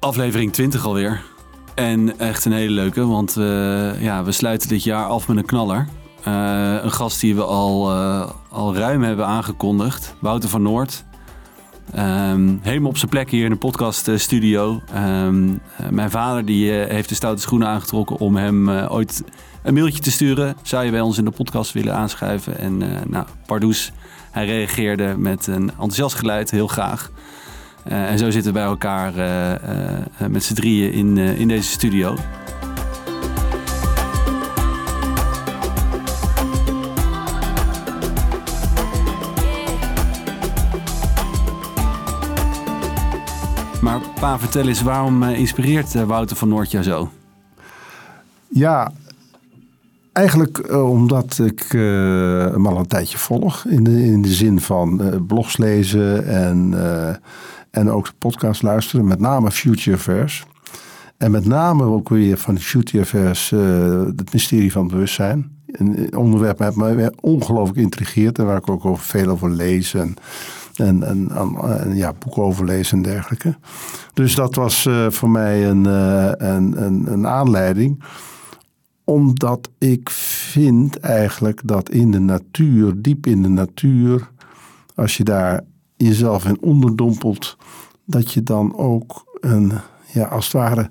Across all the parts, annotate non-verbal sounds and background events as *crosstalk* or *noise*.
Aflevering 20 alweer. En echt een hele leuke, want uh, ja, we sluiten dit jaar af met een knaller. Uh, een gast die we al, uh, al ruim hebben aangekondigd, Wouter van Noord. Um, helemaal op zijn plek hier in de podcaststudio. Um, mijn vader die, heeft de stoute schoenen aangetrokken om hem ooit een mailtje te sturen. Zou je bij ons in de podcast willen aanschuiven? En nou, Pardoes, hij reageerde met een enthousiast geluid, heel graag. Uh, en zo zitten we bij elkaar uh, uh, met z'n drieën in, in deze studio. Maar pa, vertel eens, waarom inspireert Wouter van Noord jou zo? Ja, Eigenlijk omdat ik hem al een tijdje volg. In de, in de zin van blogs lezen en en ook de podcast luisteren, met name Future Affairs. En met name ook weer van Future Affairs uh, het mysterie van het bewustzijn. Een onderwerp dat mij ongelooflijk intrigeert en waar ik ook over veel over lees en, en, en, en ja, boeken en dergelijke. Dus dat was uh, voor mij een, een, een, een aanleiding omdat ik vind eigenlijk dat in de natuur, diep in de natuur, als je daar jezelf in onderdompelt, dat je dan ook een, ja, als het ware,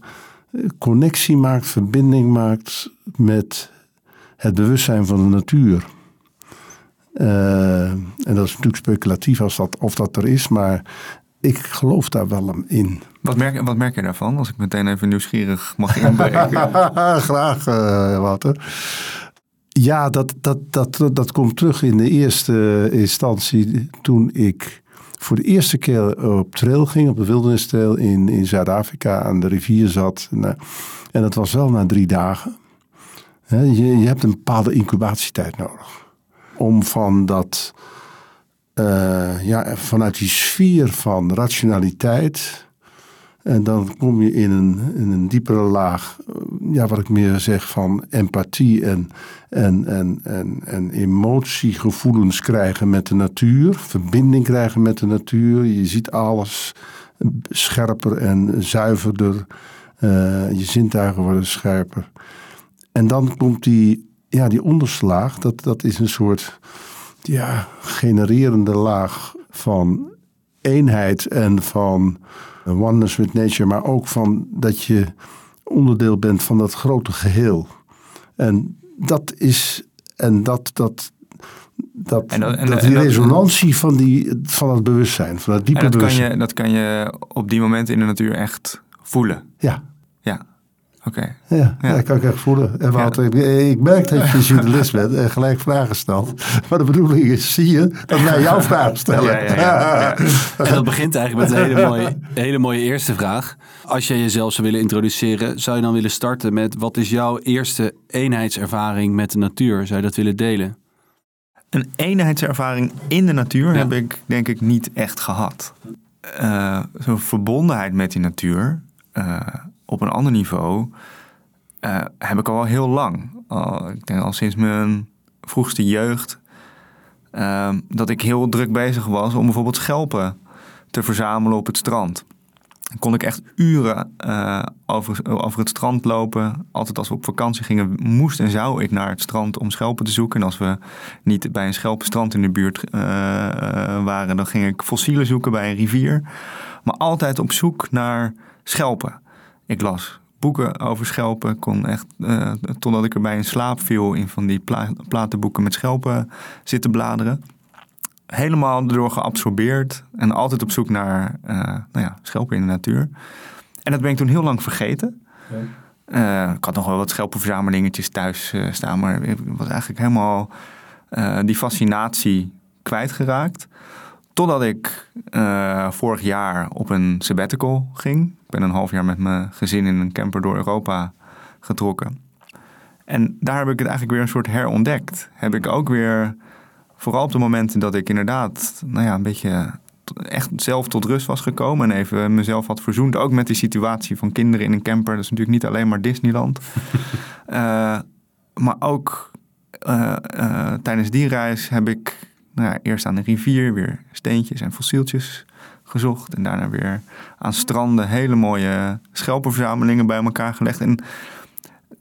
connectie maakt, verbinding maakt met het bewustzijn van de natuur. Uh, en dat is natuurlijk speculatief als dat, of dat er is, maar ik geloof daar wel in. Wat merk, wat merk je daarvan, als ik meteen even nieuwsgierig mag *laughs* inbreken? Graag, uh, Wouter. Ja, dat, dat, dat, dat komt terug in de eerste instantie toen ik voor de eerste keer op trail ging, op de wildernistrail in, in Zuid-Afrika aan de rivier zat. En, eh, en dat was wel na drie dagen. je, je hebt een bepaalde incubatietijd nodig. Om van dat, uh, ja, vanuit die sfeer van rationaliteit en dan kom je in een, in een diepere laag, eh, ja, wat ik meer zeg van empathie en, en, en, en, en emotiegevoelens krijgen met de natuur. Verbinding krijgen met de natuur. Je ziet alles scherper en zuiverder. Uh, je zintuigen worden scherper. En dan komt die, ja, die onderslaag, dat, dat is een soort ja, genererende laag van eenheid en van oneness with nature, maar ook van dat je onderdeel bent van dat grote geheel. En dat is, en dat, dat, dat, en dat, en, die resonantie van, die, van het bewustzijn, van het diepe dat bewustzijn. Kan je, dat kan je op die moment in de natuur echt voelen. Ja. Ja. Oké. Ja, ja. dat kan ik echt voelen. En Wouter, ik, ik merk dat je journalist bent en gelijk vragen stelt. Maar de bedoeling is, zie je, dat wij jouw vragen stellen. Ja, *laughs* en dat begint eigenlijk met een hele mooie, hele mooie eerste vraag. Als jij jezelf zou willen introduceren, zou je dan willen starten met... wat is jouw eerste eenheidservaring met de natuur? Zou je dat willen delen? Een eenheidservaring in de natuur heb ik denk ik niet echt gehad. Uh, Zo'n verbondenheid met die natuur... Uh, op een ander niveau uh, heb ik al heel lang. Ik denk al sinds mijn vroegste jeugd. Uh, dat ik heel druk bezig was om bijvoorbeeld schelpen te verzamelen op het strand. Dan kon ik echt uren uh, over, over het strand lopen. Altijd als we op vakantie gingen, moest en zou ik naar het strand om schelpen te zoeken. En als we niet bij een schelpenstrand in de buurt uh, waren, dan ging ik fossielen zoeken bij een rivier. Maar altijd op zoek naar schelpen. Ik las boeken over schelpen. Kon echt, uh, totdat ik erbij in slaap viel, in van die pla platenboeken met schelpen zitten bladeren. Helemaal erdoor geabsorbeerd en altijd op zoek naar uh, nou ja, schelpen in de natuur. En dat ben ik toen heel lang vergeten. Uh, ik had nog wel wat schelpenverzamelingetjes thuis staan, maar ik was eigenlijk helemaal die fascinatie kwijtgeraakt. Totdat ik uh, vorig jaar op een sabbatical ging. Ik ben een half jaar met mijn gezin in een camper door Europa getrokken. En daar heb ik het eigenlijk weer een soort herontdekt. Heb ik ook weer, vooral op de momenten dat ik inderdaad, nou ja, een beetje echt zelf tot rust was gekomen en even mezelf had verzoend. Ook met die situatie van kinderen in een camper. Dat is natuurlijk niet alleen maar Disneyland. uh, *laughs* maar ook uh, tijdens die reis heb ik nou eerst aan de rivier weer steentjes en fossieltjes gezocht. En daarna weer aan stranden hele mooie schelpenverzamelingen bij elkaar gelegd. En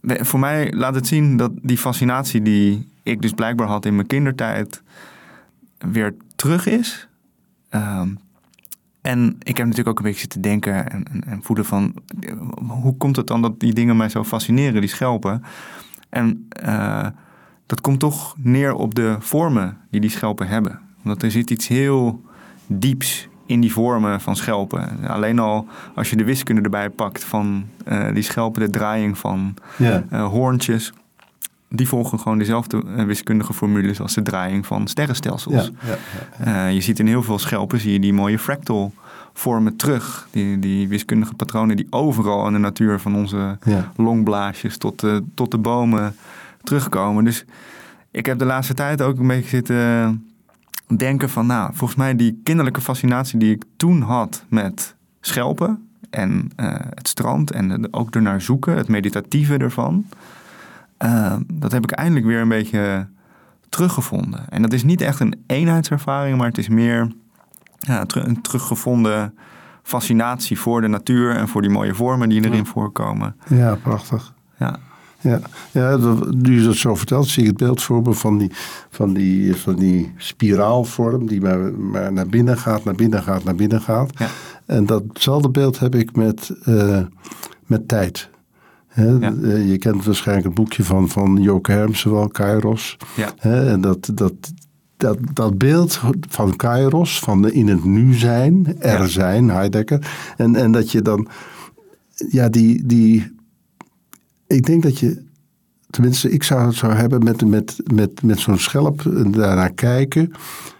voor mij laat het zien dat die fascinatie die ik dus blijkbaar had in mijn kindertijd weer terug is. Ehm, en ik heb natuurlijk ook een beetje zitten denken en, en, en, voelen van... hoe komt het dan dat die dingen mij zo fascineren, die schelpen? En uh, dat komt toch neer op de vormen die die schelpen hebben. Omdat er zit iets heel dieps in die vormen van schelpen. Alleen al als je de wiskunde erbij pakt van uh, die schelpen, de draaiing van ja. uh, hoorntjes die volgen gewoon dezelfde eh, wiskundige formules als de draaiing van sterrenstelsels. Ja, ja, uh, je ziet in heel veel schelpen zie je die mooie fractal vormen terug. Die, die wiskundige patronen die overal in de natuur van onze longblaasjes tot de, tot de bomen terugkomen. Dus ik heb de laatste tijd ook een beetje zitten denken van, nou, volgens mij die kinderlijke fascinatie die ik toen had met schelpen en uh, het strand en ook ernaar zoeken, het meditatieve ervan. Uh, dat heb ik eindelijk weer een beetje teruggevonden. En dat is niet echt een eenheidservaring, maar het is meer ja, een teruggevonden fascinatie voor de natuur en voor die mooie vormen die erin voorkomen. Ja, prachtig. Ja. Ja, ja nu je dat zo vertelt, zie ik het beeld voor me van die, van die, van die spiraalvorm die maar, maar naar binnen gaat, naar binnen gaat, naar binnen gaat. Ja. En datzelfde beeld heb ik met, uh, met tijd. Eh, je kent waarschijnlijk het boekje van, van Joke Hermsen wel, Kairos. Ja. en dat, dat, dat, dat beeld van Kairos, van de in het nu zijn, er zijn, Heidegger. En, en dat je dan, ja, die, die, ik denk dat je, tenminste, ik zou het zo hebben met, met, met, met zo'n schelp en daarnaar kijken,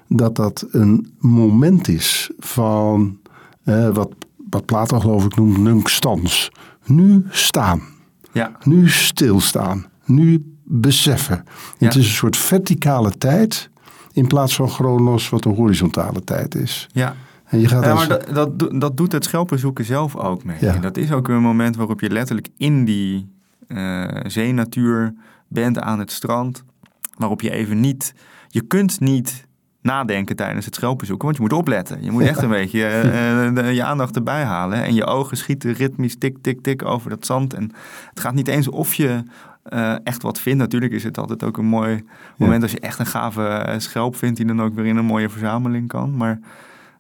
dat dat een moment is van eh, wat, wat Plato geloof ik noemt nunc stans. Nu staan. Ja. Nu stilstaan. Nu beseffen. Het is een soort verticale tijd in plaats van chronos wat een horizontale tijd is. Ja. En je gaat ja, maar dat, dat, dat doet het schelpenzoeken zelf ook mee. Ja. Dat is ook een moment waarop je letterlijk in die zeenatuur bent aan het strand. Waarop je even niet... Je kunt niet nadenken tijdens het schelpenzoeken, want je moet opletten. Je moet echt een beetje uh, je aandacht erbij halen. En je ogen schieten ritmisch tik, tik, tik over dat zand. En het gaat niet eens of je uh, echt wat vindt. Natuurlijk is het altijd ook een mooi moment als je echt een gave schelp vindt... die dan ook weer in een mooie verzameling kan. Maar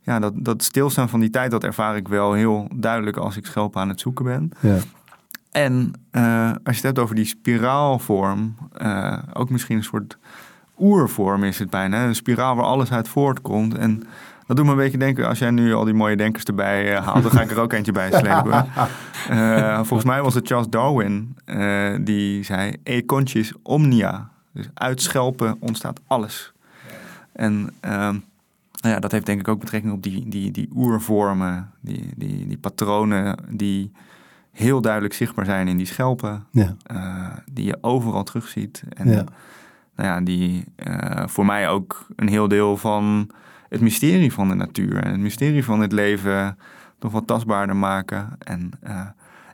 ja, dat, dat stilstaan van die tijd, dat ervaar ik wel heel duidelijk... als ik schelpen aan het zoeken ben. Ja. En uh, als je het hebt over die spiraalvorm, uh, ook misschien een soort oervorm is het bijna. Een spiraal waar alles uit voortkomt. En dat doet me een beetje denken, als jij nu al die mooie denkers erbij uh, haalt, dan ga ik er ook eentje bij slepen. *laughs* Volgens mij was het Charles Darwin die zei: E conscious omnia. Dus uit schelpen ontstaat alles. En ehm, nou ja, dat heeft denk ik ook betrekking op die, die, die oervormen, die, die, die patronen die heel duidelijk zichtbaar zijn in die schelpen, ja. die je overal terugziet. En ja nou ja, die uh, voor mij ook een heel deel van het mysterie van de natuur en het mysterie van het leven nog wat tastbaarder maken. En uh,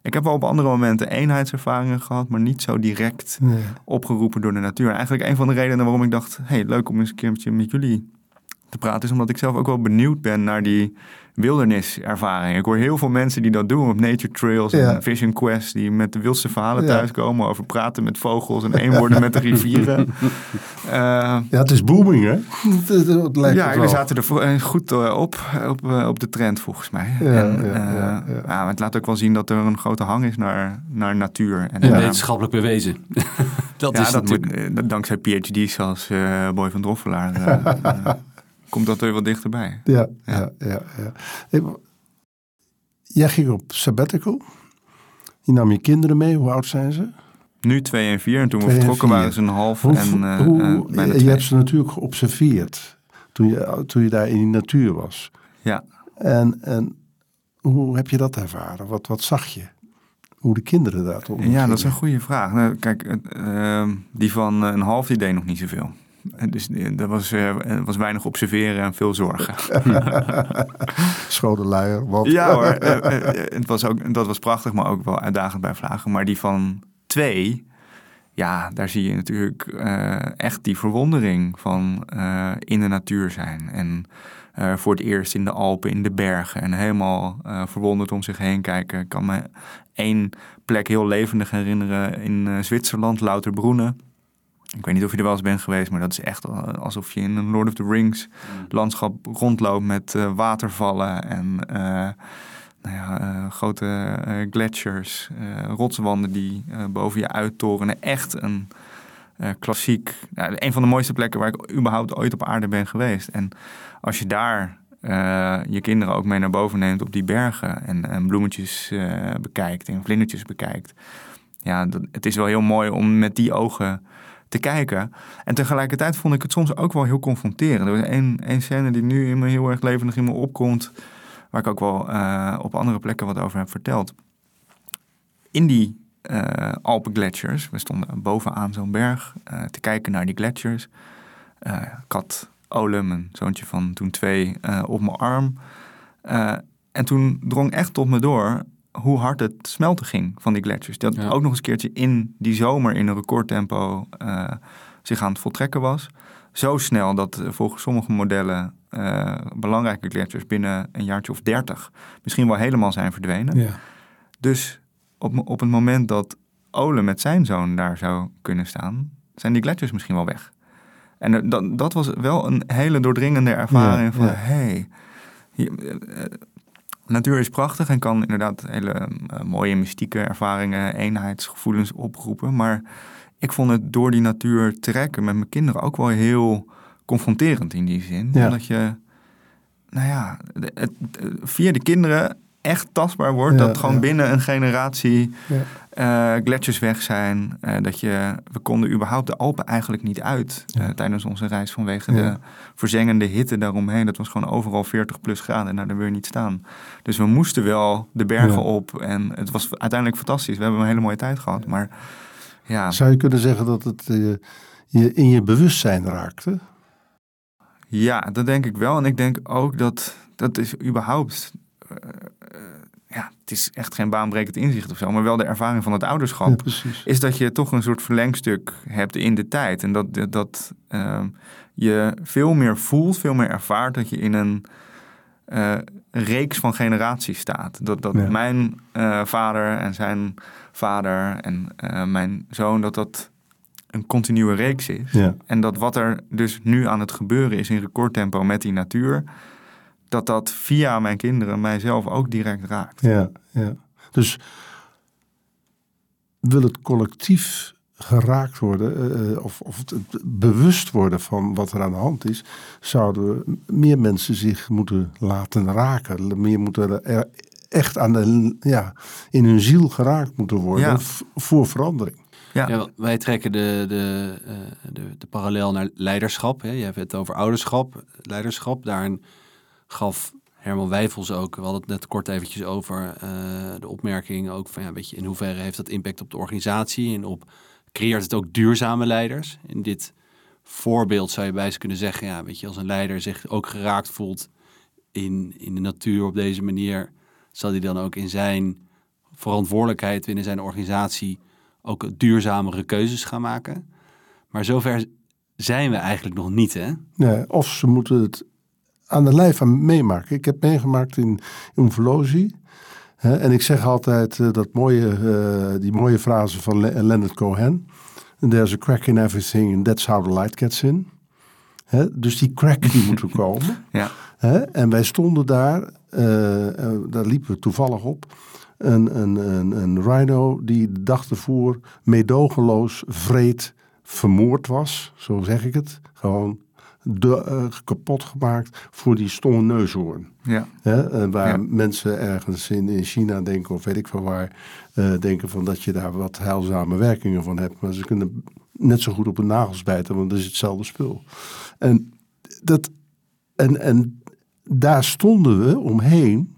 ik heb wel op andere momenten eenheidservaringen gehad, maar niet zo direct opgeroepen door de natuur. En eigenlijk een van de redenen waarom ik dacht, hey, leuk om eens een keertje met jullie te praten, is omdat ik zelf ook wel benieuwd ben naar die wilderniservaring. Ik hoor heel veel mensen die dat doen op nature trails en vision quest, die met de wildste verhalen thuiskomen over praten met vogels en één worden met de rivieren. Uh, *laughs* ja, het is booming, hè? Het lijkt ja, we zaten er eh, goed eh, op, op, op de trend volgens mij. Ja, en, ja, ja, het laat ook wel zien dat er een grote hang is naar, naar natuur. En, wetenschappelijk bewezen. *laughs* dat is dat moet, dankzij PhD's als uh, Boy van Droffelaar *laughs* komt dat er wat dichterbij. Ja, ja, ja. ja, Jij ging op sabbatical. Je nam je kinderen mee. Hoe oud zijn ze? Nu twee en vier. En toen we vertrokken waren ze een half hoe, en uh, hoe, uh, bijna Je hebt ze natuurlijk geobserveerd toen je, toen je daar in die natuur was. Ja. En, en hoe heb je dat ervaren? Wat, wat zag je? Hoe de kinderen daar toen Ja, dat is een goede vraag. Nou, kijk, uh, die van een half die deed nog niet zoveel. Dus eh, dat was, uh, was weinig observeren en veel zorgen. *laughs* Schone luier, wat? Ja hoor, het was ook, dat was prachtig, maar ook wel uitdagend bij vragen. Maar die van twee, ja, daar zie je natuurlijk echt die verwondering van in de natuur zijn. En eh, voor het eerst in de Alpen, in de bergen en helemaal uh, verwonderd om zich heen kijken. Ik kan me één plek heel levendig herinneren in uh, Zwitserland, Lauterbroenen. Ik weet niet of je er wel eens bent geweest, maar dat is echt alsof je in een Lord of the Rings landschap rondloopt met watervallen en nou ja, grote gletsjers, rotswanden die boven je uittorenen. Echt een klassiek, nou, een van de mooiste plekken waar ik überhaupt ooit op aarde ben geweest. En als je daar je kinderen ook mee naar boven neemt op die bergen en, en bloemetjes bekijkt en vlindertjes bekijkt. Ja, dat, het is wel heel mooi om met die ogen te kijken. En tegelijkertijd vond ik het soms ook wel heel confronterend. Er was één, één scène die nu in me heel erg levendig in me opkomt, waar ik ook wel uh, op andere plekken wat over heb verteld. In die uh, Alpengletsjers, we stonden bovenaan zo'n berg te kijken naar die gletsjers. had Olem, een zoontje van toen twee, op mijn arm. En toen drong echt tot me door hoe hard het smelten ging van die gletsjers. Dat ook nog eens een keertje in die zomer in een recordtempo uh, zich aan het voltrekken was. Zo snel dat volgens sommige modellen belangrijke gletsjers binnen een jaartje of dertig misschien wel helemaal zijn verdwenen. Ja. Dus op, op het moment dat Ole met zijn zoon daar zou kunnen staan, zijn die gletsjers misschien wel weg. En dat, dat was wel een hele doordringende ervaring van... hé, hey, eh, natuur is prachtig en kan inderdaad hele eh, mooie mystieke ervaringen... eenheidsgevoelens oproepen. Maar ik vond het door die natuur trekken met mijn kinderen ook wel heel confronterend in die zin. Omdat je, nou ja, het, via de kinderen echt tastbaar wordt. dat gewoon binnen een generatie uh, gletsjers weg zijn. Uh, dat je, we konden überhaupt de Alpen eigenlijk niet uit uh, tijdens onze reis vanwege de verzengende hitte daaromheen. Dat was gewoon overal 40 plus graden en nou, daar wil je niet staan. Dus we moesten wel de bergen op en het was uiteindelijk fantastisch. We hebben een hele mooie tijd gehad. Maar, ja. Zou je kunnen zeggen dat het je in je bewustzijn raakte? Ja, dat denk ik wel. En ik denk ook dat dat is überhaupt ja, het is echt geen baanbrekend inzicht of zo, maar wel de ervaring van het ouderschap. is dat je toch een soort verlengstuk hebt in de tijd. En dat, dat uh, je veel meer voelt, veel meer ervaart dat je in een uh, reeks van generaties staat. Dat, dat mijn uh, vader en zijn vader en mijn zoon, dat dat een continue reeks is. Ja. En dat wat er dus nu aan het gebeuren is in recordtempo met die natuur dat dat via mijn kinderen mijzelf ook direct raakt. Ja, ja. Dus wil het collectief geraakt worden, eh, eh, of, of het bewust worden van wat er aan de hand is, zouden meer mensen zich moeten laten raken. Meer moeten er echt aan de, ja, in hun ziel geraakt moeten worden voor verandering. Ja. ja. wij trekken de, de, uh, de, de, parallel naar leiderschap. Hè. Je hebt het over ouderschap, leiderschap. Daarin gaf Herman Wijfels ook, we hadden het net kort eventjes over uh, de opmerking ook van ja, weet je, in hoeverre heeft dat impact op de organisatie en op creëert het ook duurzame leiders? In dit voorbeeld zou je bij ze kunnen zeggen, ja, weet je, als een leider zich ook geraakt voelt in, in de natuur op deze manier, zal hij dan ook in zijn verantwoordelijkheid binnen zijn organisatie ook duurzamere keuzes gaan maken. Maar zover zijn we eigenlijk nog niet, hè? Nee, of ze moeten het aan de lijf aan meemaken. Ik heb meegemaakt in Umvelosi. En ik zeg altijd uh, dat mooie, uh, die mooie frase van Le Leonard Cohen. There's a crack in everything and that's how the light gets in. Dus die crack die moet er komen. *laughs* ja. En wij stonden daar, uh, daar liepen we toevallig op. Een, een, een, een rhino die de dag ervoor meedogenloos vreed vermoord was. Zo zeg ik het. Gewoon de, uh, kapot gemaakt voor die stomme neushoorn. Ja. Hè? waar mensen ergens in, in China denken, of weet ik van waar, uh, denken van dat je daar wat heilzame werkingen van hebt. Maar ze kunnen net zo goed op een nagels bijten, want het is hetzelfde spul. En, dat, en, en daar stonden we omheen.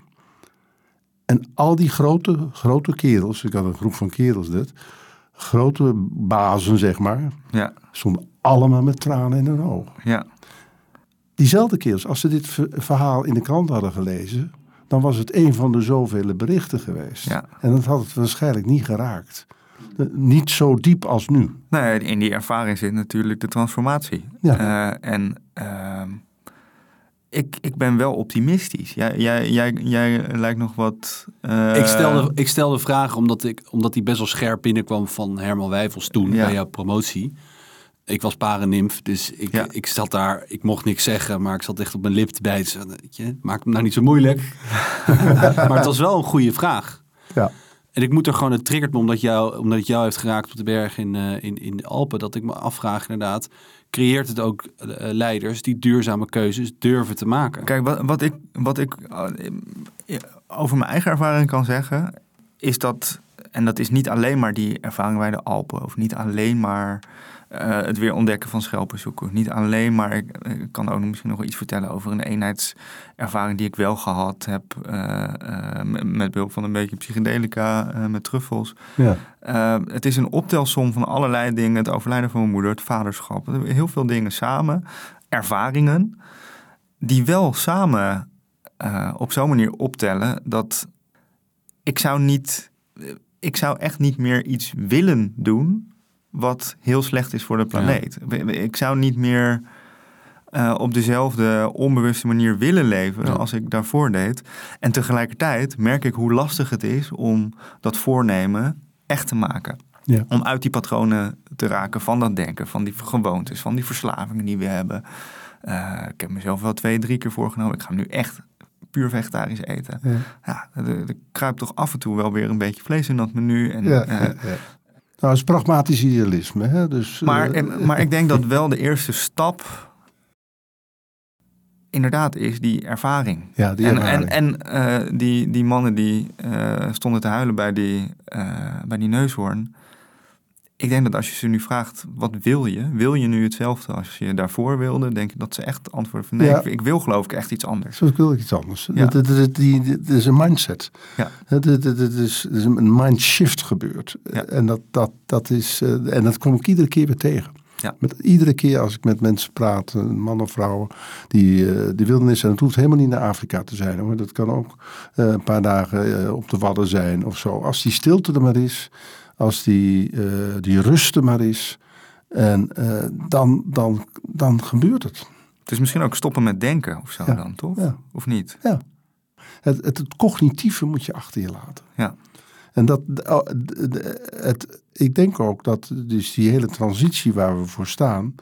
En al die grote, grote kerels, ik had een groep van kerels dit, grote bazen zeg maar, ja. stonden allemaal met tranen in hun ogen. Ja. Diezelfde keer, als ze dit verhaal in de krant hadden gelezen, dan was het een van de zoveel berichten geweest. Ja. En dat had het waarschijnlijk niet geraakt. Niet zo diep als nu. Nee, in die ervaring zit natuurlijk de transformatie. Ja. Uh, en uh, ik, ik ben wel optimistisch. Jij, jij, jij, jij lijkt nog wat. Uh... Ik, stelde, ik stelde vragen omdat, ik, omdat hij best wel scherp binnenkwam van Herman Wijfels toen Ja. bij jouw promotie. Ik was parenimf, dus ik, Ja. ik zat daar, ik mocht niks zeggen, maar ik zat echt op mijn lip te bijten. Weet je, maak hem nou niet zo moeilijk. *laughs* maar het was wel een goede vraag. Ja. En ik moet er gewoon, het triggert me omdat, jou, omdat het jou heeft geraakt op de berg in, eh, in, in de Alpen, dat ik me afvraag inderdaad, creëert het ook eh, leiders die duurzame keuzes durven te maken? Kijk, wat, wat ik, wat ik eh, over mijn eigen ervaring kan zeggen, is dat, en dat is niet alleen maar die ervaring bij de Alpen, of niet alleen maar eh, het weer ontdekken van schelpenzoeken, niet alleen maar, ik, ik kan ook nog misschien nog iets vertellen over een eenheidservaring die ik wel gehad heb, eh, eh, met, behulp van een beetje psychedelica, eh, met truffels. Ja. Het is een optelsom van allerlei dingen. Het overlijden van mijn moeder, het vaderschap. Heel veel dingen samen. Ervaringen. Die wel samen op zo'n manier optellen dat ik zou niet. Ik zou echt niet meer iets willen doen wat heel slecht is voor de planeet. Ja. Ik zou niet meer uh, op dezelfde onbewuste manier willen leven ja. als ik daarvoor deed. En tegelijkertijd merk ik hoe lastig het is om dat voornemen echt te maken. Ja. Om uit die patronen te raken van dat denken, van die gewoontes, van die verslavingen die we hebben. Uh, ik heb mezelf wel twee, drie keer voorgenomen. Ik ga nu echt puur vegetarisch eten. Ja, ja er, er kruipt toch af en toe wel weer een beetje vlees in dat menu. En, ja, uh, ja, Nou, het is pragmatisch idealisme. Hè? Dus, maar, uh, maar ik denk dat wel de eerste stap inderdaad is die ervaring. Ja, die en, ervaring. En, en uh, die, die mannen die uh, stonden te huilen bij die, uh, bij die neushoorn. Ik denk dat als je ze nu vraagt, wat wil je? Wil je nu hetzelfde als je daarvoor wilde? Denk ik dat ze echt antwoorden van nee, ja. ik, ik, wil geloof ik echt iets anders. Zo wil ik iets anders. Ja. Het, het, het, is een mindset. Ja. Het, is, is een mindshift gebeurd. Ja. En, dat, dat, dat is, uh, en dat kom ik iedere keer weer tegen. Ja. Met, iedere keer als ik met mensen praat, man of vrouw, die uh, de wildernis en het hoeft helemaal niet naar Afrika te zijn hoor. Dat kan ook uh, een paar dagen uh, op de Wadden zijn of zo. Als die stilte er maar is, als die, uh, die rust er maar is, en dan, dan, dan gebeurt het. Het is misschien ook stoppen met denken of zo ja. dan, toch? Ja. Of niet? Ja. Het, het, het cognitieve moet je achter je laten. Ja. En dat, oh, het, ik denk ook dat dus die hele transitie waar we voor staan,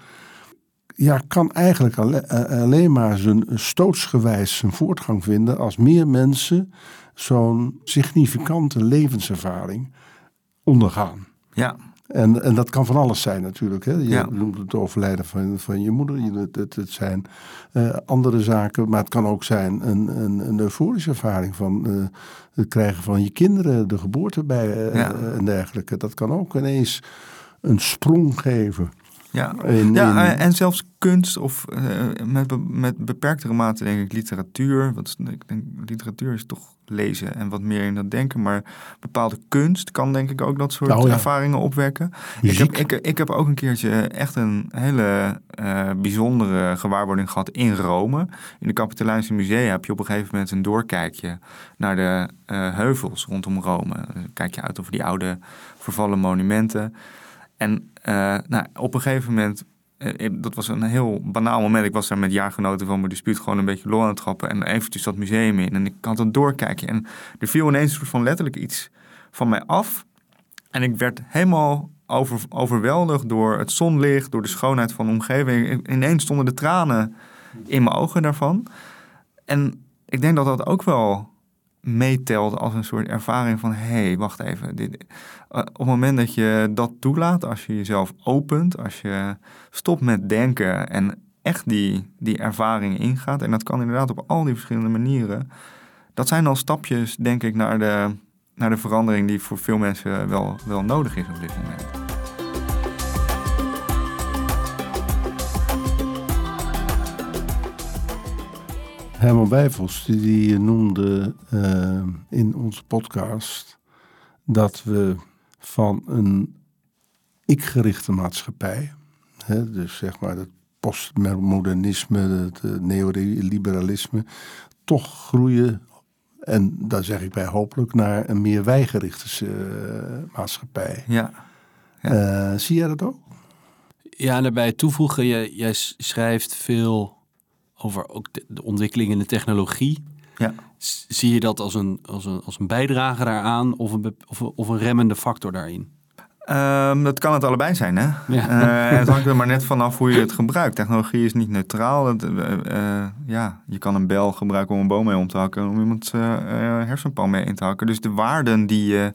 ja, kan eigenlijk alleen, alleen maar zijn stootsgewijs zijn voortgang vinden als meer mensen zo'n significante levenservaring ondergaan. Ja. En, en dat kan van alles zijn natuurlijk. Hè. Je Ja. noemt het overlijden van, van je moeder. Je, het, het, het zijn eh, andere zaken. Maar het kan ook zijn een, een, een euforische ervaring van eh, het krijgen van je kinderen, de geboorte bij eh, Ja. en dergelijke. Dat kan ook ineens een sprong geven. Ja, In- ja in- eh, en zelfs kunst of eh, met, be- met beperktere mate denk ik literatuur. Want ik denk literatuur is toch lezen en wat meer in dat denken. Maar bepaalde kunst kan denk ik ook dat soort ja. ervaringen opwekken. Ik heb, ik, ik heb ook een keertje echt een hele eh, bijzondere gewaarwording gehad in Rome. In de Capitolijnse Musea heb je op een gegeven moment een doorkijkje naar de eh, heuvels rondom Rome. Dan kijk je uit over die oude vervallen monumenten. En eh, nou, op een gegeven moment, eh, dat was een heel banaal moment. Ik was daar met jaargenoten van mijn dispuut gewoon een beetje lol aan het trappen. En eventjes dat museum in. En ik had een doorkijkje. En er viel ineens een soort van letterlijk iets van mij af. En ik werd helemaal over, overweldigd door het zonlicht, door de schoonheid van de omgeving. Ineens stonden de tranen in mijn ogen daarvan. En ik denk dat dat ook wel meetelt als een soort ervaring van... hé, hey, wacht even. Dit, eh, op het moment dat je dat toelaat, als je jezelf opent... als je stopt met denken en echt die, die ervaring ingaat... en dat kan inderdaad op al die verschillende manieren... dat zijn al stapjes, denk ik, naar de, naar de verandering... die voor veel mensen wel, wel nodig is op dit moment. Herman Wijfels die, noemde eh, in onze podcast dat we van een ik-gerichte maatschappij, hè, dus zeg maar het postmodernisme, het eh, neoliberalisme, toch groeien, en daar zeg ik bij hopelijk, naar een meer wijgerichte eh, maatschappij. Ja, Ja. Eh, zie jij dat ook? Ja, en daarbij toevoegen, jij, schrijft veel over ook de, de ontwikkeling in de technologie. Ja. Zie je dat als een, als een, als een bijdrage daaraan of een, of, een- of een remmende factor daarin? Ehm, dat kan het allebei zijn, hè? Ja. Eh, het hangt er maar net vanaf hoe je het gebruikt. Technologie is niet neutraal. Het, eh, eh, ja, je kan een bel gebruiken om een boom mee om te hakken... om iemands hersenpan mee in te hakken. Dus de waarden die je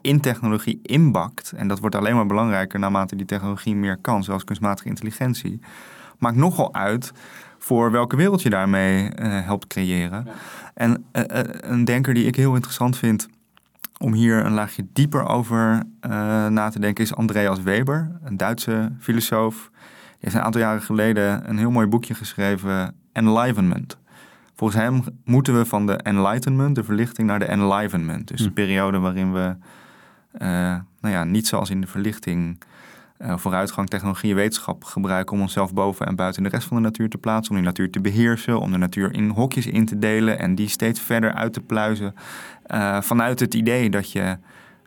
in technologie inbakt... en dat wordt alleen maar belangrijker naarmate die technologie meer kan... zoals kunstmatige intelligentie... maakt nogal uit voor welke wereld je daarmee eh, helpt creëren. En eh, eh, een denker die ik heel interessant vind om hier een laagje dieper over na te denken is Andreas Weber, een Duitse filosoof. Die heeft een aantal jaren geleden een heel mooi boekje geschreven, Enlivenment. Volgens hem moeten we van de enlightenment, de verlichting, naar de enlivenment. Dus Hm. de periode waarin we, nou ja, niet zoals in de verlichting, eh, vooruitgang, technologie en wetenschap gebruiken om onszelf boven en buiten de rest van de natuur te plaatsen. Om die natuur te beheersen, om de natuur in hokjes in te delen en die steeds verder uit te pluizen. Eh, vanuit het idee dat je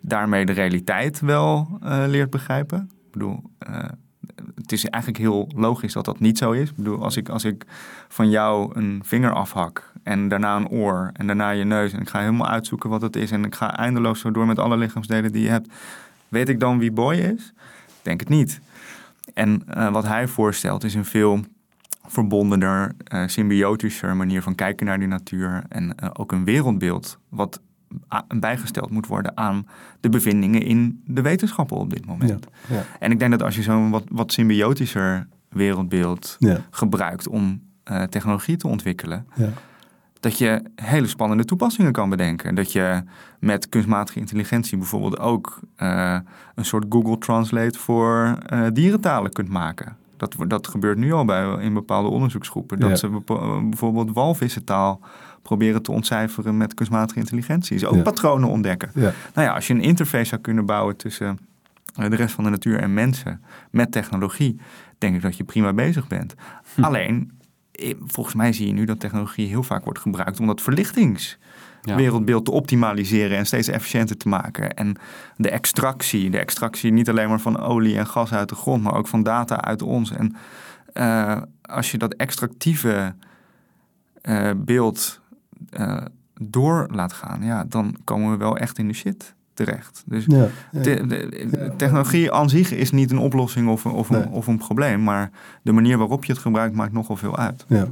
daarmee de realiteit wel eh, leert begrijpen. Ik bedoel, het is eigenlijk heel logisch dat dat niet zo is. Ik bedoel, als ik, als ik van jou een vinger afhak en daarna een oor en daarna je neus... en ik ga helemaal uitzoeken wat het is en ik ga eindeloos zo door met alle lichaamsdelen die je hebt... weet ik dan wie boy is? Denk het niet. En eh, wat hij voorstelt is een veel verbondener, eh, symbiotischer manier van kijken naar die natuur. En eh, ook een wereldbeeld wat bijgesteld moet worden aan de bevindingen in de wetenschappen op dit moment. Ja, ja, En ik denk dat als je zo'n wat, wat symbiotischer wereldbeeld ja, gebruikt om technologie te ontwikkelen, ja. Dat je hele spannende toepassingen kan bedenken. Dat je met kunstmatige intelligentie bijvoorbeeld ook eh, een soort Google Translate voor eh, dierentalen kunt maken. Dat, dat gebeurt nu al bij, in bepaalde onderzoeksgroepen. Dat Ja. ze bijvoorbeeld walvissentaal proberen te ontcijferen met kunstmatige intelligentie. Ze ook Ja. patronen ontdekken. ja. Nou ja, als je een interface zou kunnen bouwen tussen eh, de rest van de natuur en mensen met technologie, denk ik dat je prima bezig bent. Hm. Alleen, volgens mij zie je nu dat technologie heel vaak wordt gebruikt om dat verlichtingswereldbeeld te optimaliseren en steeds efficiënter te maken. En de extractie, de extractie niet alleen maar van olie en gas uit de grond, maar ook van data uit ons. En eh, als je dat extractieve eh, beeld eh, door laat gaan, ja, dan komen we wel echt in de shit terecht. Dus ja, ja. te- de- de- technologie aan zich is niet een oplossing of, een- of, een, of een probleem, maar de manier waarop je het gebruikt maakt nogal veel uit. Ja.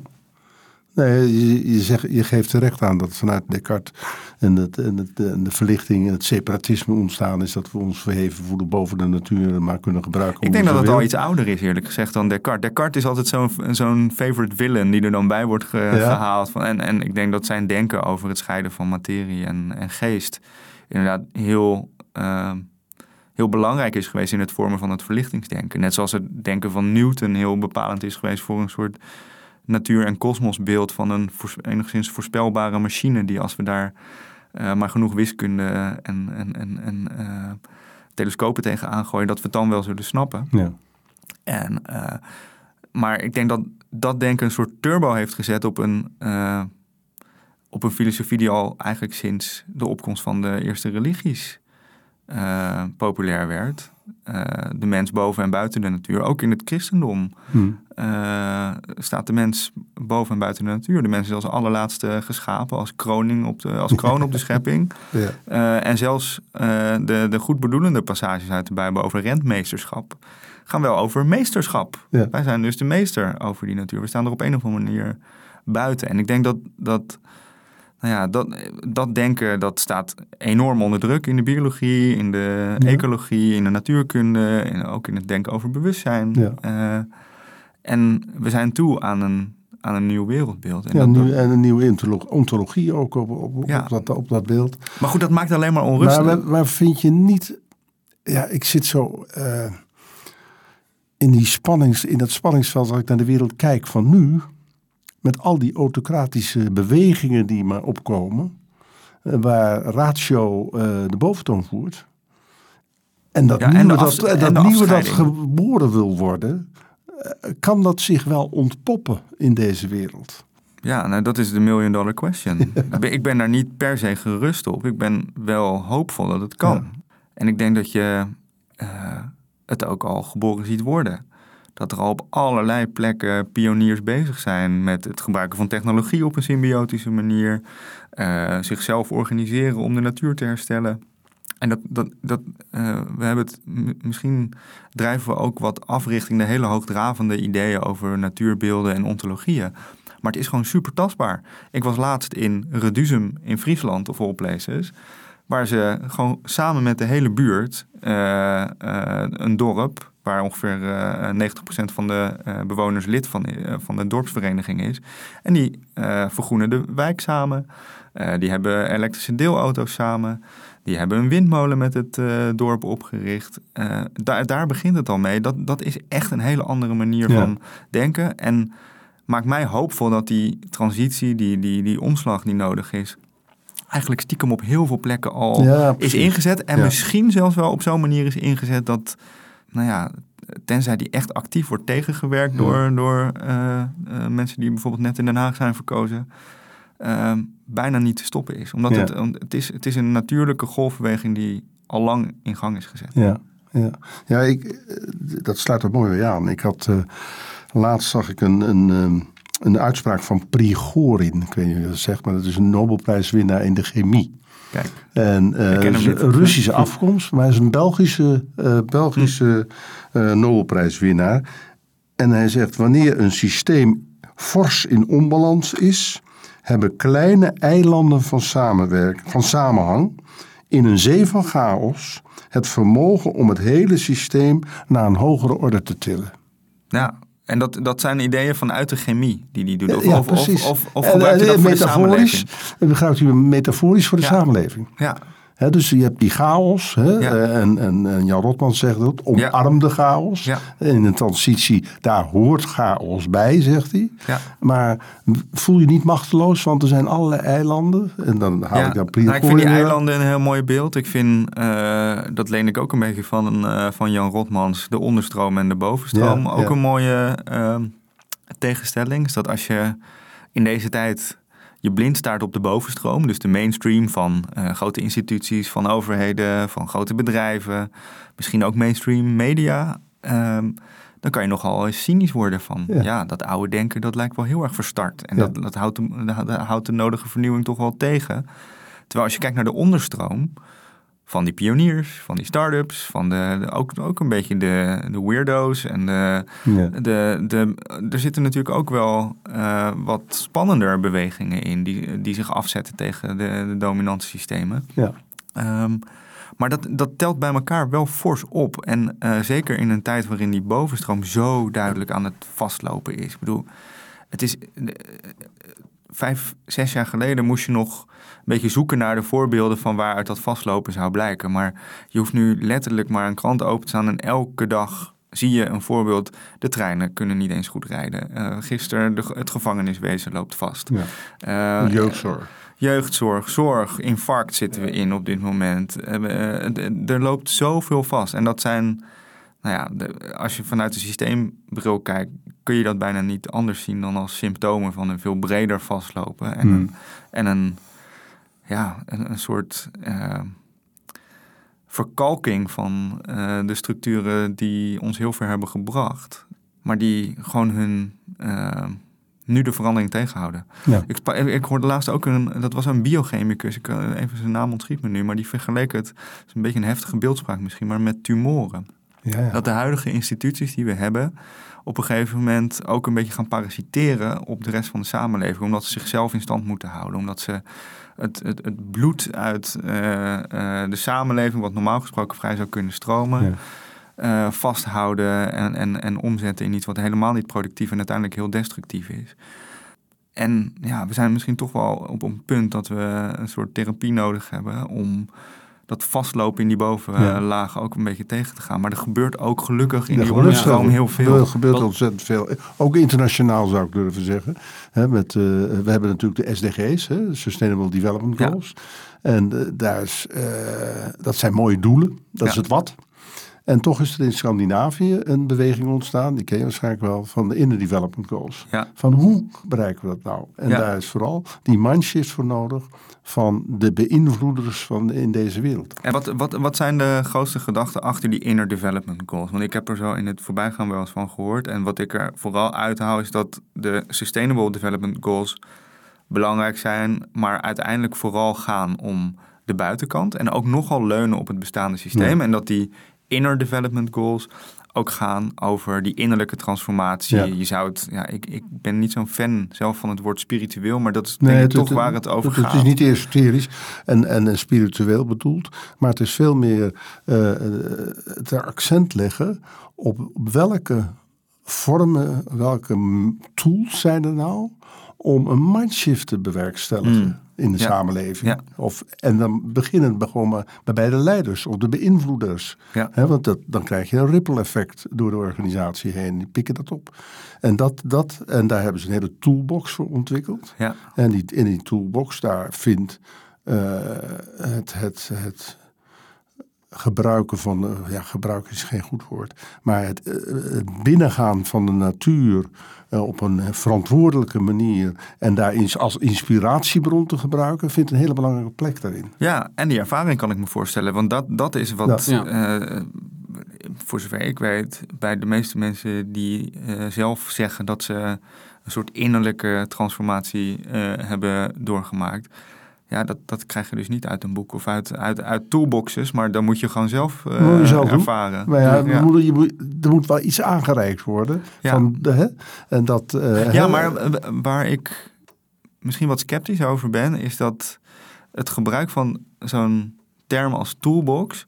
Nee, je, je, zegt, je geeft terecht aan dat vanuit Descartes en, het, en, het, en de verlichting en het separatisme ontstaan is dat we ons verheven voelen boven de natuur en maar kunnen gebruiken. Ik denk dat het al iets ouder is, eerlijk gezegd, dan Descartes. Descartes is altijd zo'n zo'n favorite villain die er dan bij wordt ge- Ja. gehaald. Van, en, en ik denk dat zijn denken over het scheiden van materie en, en geest inderdaad heel, eh, heel belangrijk is geweest in het vormen van het verlichtingsdenken. Net zoals het denken van Newton heel bepalend is geweest voor een soort natuur- en kosmosbeeld van een enigszins voorspelbare machine die als we daar eh, maar genoeg wiskunde en, en, en, en eh, telescopen tegen aangooien, dat we het dan wel zullen snappen. Ja. En, eh, maar ik denk dat dat denken een soort turbo heeft gezet op een, op een filosofie die al eigenlijk sinds de opkomst van de eerste religies eh, populair werd. Eh, de mens boven en buiten de natuur. Ook in het christendom Hm. eh, staat de mens boven en buiten de natuur. De mens is als allerlaatste geschapen, als, kroning op de, als kroon op de *laughs* schepping. Ja. En zelfs de, de goedbedoelende passages uit de Bijbel over rentmeesterschap gaan wel over meesterschap. Ja. Wij zijn dus de meester over die natuur. We staan er op een of andere manier buiten. En ik denk dat dat, nou ja, dat, dat denken dat staat enorm onder druk in de biologie, in de Ja. ecologie, in de natuurkunde en ook in het denken over bewustzijn. Ja. Eh, en we zijn toe aan een, aan een nieuw wereldbeeld. En Ja, dat- nu, en een nieuwe ontolo- ontologie ook op, op, Ja. op, dat, op dat beeld. maar goed, dat maakt alleen maar onrustig. Maar, maar, maar vind je niet... Ja, ik zit zo eh, in, die spannings, in dat spanningsveld als ik naar de wereld kijk van nu. Met al die autocratische bewegingen die maar opkomen. eh, waar ratio eh, de boventoon voert. En dat Ja, nieuwe, dat, en nieuwe dat geboren wil worden. eh, kan dat zich wel ontpoppen in deze wereld? Ja, nou, dat is de million dollar question. *laughs* Ik ben- ik ben daar niet per se gerust op. Ik ben wel hoopvol dat het kan. Ja. En ik denk dat je het ook al geboren ziet worden. Dat er al op allerlei plekken pioniers bezig zijn met het gebruiken van technologie op een symbiotische manier, uh, zichzelf organiseren om de natuur te herstellen. En dat, dat, dat, uh, we hebben het, misschien drijven we ook wat af richting de hele hoogdravende ideeën over natuurbeelden en ontologieën. Maar het is gewoon super tastbaar. Ik was laatst in Reduzum in Friesland, of all places. Waar ze gewoon samen met de hele buurt, uh, een dorp, waar ongeveer uh, 90% van de bewoners lid van, van de dorpsvereniging is. En die vergroenen de wijk samen. die hebben elektrische deelauto's samen. Die hebben een windmolen met het dorp opgericht. daar, daar begint het al mee. Dat, dat is echt een hele andere manier ja. van denken. En maakt mij hoopvol dat die transitie, die, die, die omslag die nodig is, eigenlijk stiekem op heel veel plekken al is ingezet. En misschien zelfs wel op zo'n manier is ingezet dat, nou ja, tenzij die echt actief wordt tegengewerkt door, door uh, uh, mensen die bijvoorbeeld net in Den Haag zijn verkozen, uh, bijna niet te stoppen is. Omdat het, het, is, het is een natuurlijke golfbeweging die al lang in gang is gezet. Ja, ja. ja ik, dat sluit er mooi bij aan. Ik had Laatst zag ik een, een, ehm, een uitspraak van Prigorin. Ik weet niet of je dat zegt, maar dat is een Nobelprijswinnaar in de chemie. Kijk, en uh, een Russische afkomst, maar hij is een Belgische, uh, Belgische uh, Nobelprijswinnaar. En hij zegt: wanneer een systeem fors in onbalans is, hebben kleine eilanden van, samenwerk, van samenhang in een zee van chaos het vermogen om het hele systeem naar een hogere orde te tillen. Ja, en dat, dat zijn ideeën vanuit de chemie die die doet. Of, ja, of, of, of, of gebruikt dat voor de samenleving? Gebruikt u metaforisch voor de ja. samenleving. Ja. He, dus je hebt die chaos. He, ja. en, en, en, Jan Rotman zegt dat. Omarm de chaos. Ja. In een transitie, daar hoort chaos bij, zegt hij. Maar voel je niet machteloos, want er zijn allerlei eilanden. En dan haal ik daar nou, Ik vind die eilanden een heel mooi beeld. Ik vind, uh, dat leen ik ook een beetje van, uh, van Jan Rotmans, de onderstroom en de bovenstroom. ook een mooie uh, tegenstelling. Is dat als je in deze tijd je blind staart op de bovenstroom, dus de mainstream van uh, grote instituties, van overheden, van grote bedrijven, misschien ook mainstream media, um, dan kan je nogal eens cynisch worden van, ja. ja. dat oude denken, dat lijkt wel heel erg verstart. En ja. dat, dat, houdt de, dat houdt de nodige vernieuwing toch wel tegen. Terwijl als je kijkt naar de onderstroom, van die pioniers, van die start-ups, van de, de, ook, ook een beetje de, de weirdo's. En de, ja. de, de, er zitten natuurlijk ook wel uh, wat spannender bewegingen in die, die zich afzetten tegen de, de dominante systemen. Ja. Um, maar dat, dat telt bij elkaar wel fors op. En uh, zeker in een tijd waarin die bovenstroom zo duidelijk aan het vastlopen is. Ik bedoel, het is. Uh, vijf, zes jaar geleden moest je nog beetje zoeken naar de voorbeelden van waaruit dat vastlopen zou blijken. Maar je hoeft nu letterlijk maar een krant open te staan en elke dag zie je een voorbeeld. De treinen kunnen niet eens goed rijden. Uh, gisteren de, het gevangeniswezen loopt vast. Ja. Uh, jeugdzorg. Jeugdzorg, zorg, infarct zitten we in op dit moment. Uh, er loopt zoveel vast. En dat zijn, nou ja, de, als je vanuit de systeembril kijkt, kun je dat bijna niet anders zien dan als symptomen van een veel breder vastlopen. En, hmm. een, en een ja, een, een soort uh, verkalking van uh, de structuren die ons heel ver hebben gebracht, maar die gewoon hun uh, nu de verandering tegenhouden. Ja. Ik, ik hoorde laatst ook een, dat was een biochemicus, ik, even zijn naam ontschiet me nu, maar die vergeleek het, het is een beetje een heftige beeldspraak misschien, maar met tumoren. Ja, ja. Dat de huidige instituties die we hebben, op een gegeven moment ook een beetje gaan parasiteren op de rest van de samenleving. Omdat ze zichzelf in stand moeten houden. Omdat ze het, het, het bloed uit uh, uh, de samenleving, wat normaal gesproken vrij zou kunnen stromen, ja. uh, vasthouden en, en, en omzetten in iets wat helemaal niet productief en uiteindelijk heel destructief is. En ja, we zijn misschien toch wel op een punt dat we een soort therapie nodig hebben om dat vastlopen in die bovenlaag ja. ook een beetje tegen te gaan. Maar er gebeurt ook gelukkig in ja, die onderstroom heel veel. Er gebeurt ontzettend veel. Ook internationaal zou ik durven zeggen. He, met, uh, we hebben natuurlijk de SDG's, hè, Sustainable Development Goals. Ja. En uh, daar is, uh, dat zijn mooie doelen. Dat is het wat. En toch is er in Scandinavië een beweging ontstaan, die ken je waarschijnlijk wel, van de Inner Development Goals. Ja. Van hoe bereiken we dat nou? En Ja. daar is vooral die mindshift voor nodig van de beïnvloeders van in deze wereld. En wat, wat, wat zijn de grootste gedachten achter die inner development goals? Want ik heb er zo in het voorbijgaan wel eens van gehoord. En wat ik er vooral uithaal is dat de sustainable development goals belangrijk zijn, maar uiteindelijk vooral gaan om de buitenkant en ook nogal leunen op het bestaande systeem. Ja. En dat die inner development goals ook gaan over die innerlijke transformatie. Ja. Je zou het, ja, ik, ik ben niet zo'n fan zelf van het woord spiritueel, maar dat is denk ik het- toch het- waar het over het, gaat. Het is niet esoterisch en, en, en spiritueel bedoeld, maar het is veel meer eh, het accent leggen op, op welke vormen, welke tools zijn er nou om een mindshift te bewerkstelligen Mm. in de Ja. samenleving. Ja. Of, en dan beginnen we gewoon maar bij de leiders of de beïnvloeders. Ja. Want dat, dan krijg je een ripple effect door de organisatie heen. Die pikken dat op. En, dat, dat, en daar hebben ze een hele toolbox voor ontwikkeld. Ja. En die, in die toolbox daar vindt eh, het, het, het gebruiken van, eh, ja, gebruiken is geen goed woord, maar het, eh, het binnengaan van de natuur eh, op een verantwoordelijke manier en daar ins- als inspiratiebron te gebruiken, vindt een hele belangrijke plek daarin. Ja, en die ervaring kan ik me voorstellen. Want dat, dat is wat, Ja. eh, voor zover ik weet, bij de meeste mensen die eh, zelf zeggen dat ze een soort innerlijke transformatie eh, hebben doorgemaakt. Ja, dat, dat krijg je dus niet uit een boek of uit, uit, uit toolboxes, maar dan moet je gewoon zelf, eh, Moet je zelf doen. ervaren. Maar ja, ja. Er, moet, je moet, er moet wel iets aangereikt worden. Ja. Van hè? En dat, eh, Ja, maar eh, waar ik misschien wat sceptisch over ben, is dat het gebruik van zo'n term als toolbox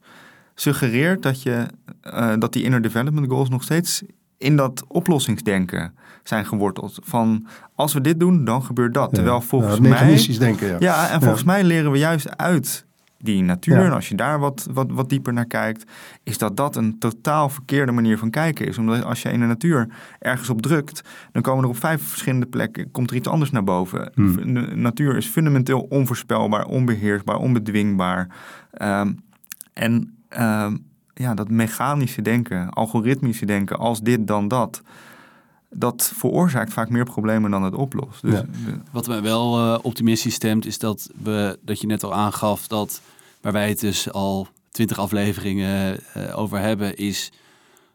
suggereert dat, je, eh, dat die inner development goals nog steeds in dat oplossingsdenken zijn geworteld. Van als we dit doen, dan gebeurt dat. Ja. Terwijl volgens Ja, mij. denken, ja. Ja, en volgens mij leren we juist uit die natuur. En als je daar wat, wat, wat dieper naar kijkt, is dat dat een totaal verkeerde manier van kijken is. Omdat als je in de natuur ergens op drukt, dan komen er op vijf verschillende plekken komt er iets anders naar boven. Hmm. De natuur is fundamenteel onvoorspelbaar, onbeheersbaar, onbedwingbaar. Ehm, en ehm, ja, dat mechanische denken, algoritmische denken, als dit dan dat. Dat veroorzaakt vaak meer problemen dan het oplost. Dus, Ja. Wat mij wel eh, optimistisch stemt, is dat, we, dat je net al aangaf dat waar wij het dus al twintig afleveringen eh, over hebben, is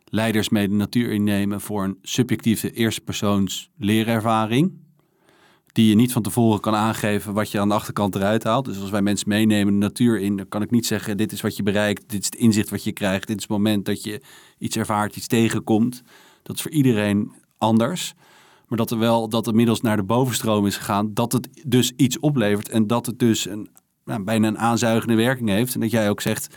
leiders mee de natuur innemen voor een subjectieve eerste persoons leerervaring. Die je niet van tevoren kan aangeven wat je aan de achterkant eruit haalt. Dus als wij mensen meenemen de natuur in, dan kan ik niet zeggen: dit is wat je bereikt, dit is het inzicht wat je krijgt, dit is het moment dat je iets ervaart, iets tegenkomt. Dat is voor iedereen anders. Maar dat er wel dat er middels naar de bovenstroom is gegaan, dat het dus iets oplevert en dat het dus een, nou, bijna een aanzuigende werking heeft. En dat jij ook zegt,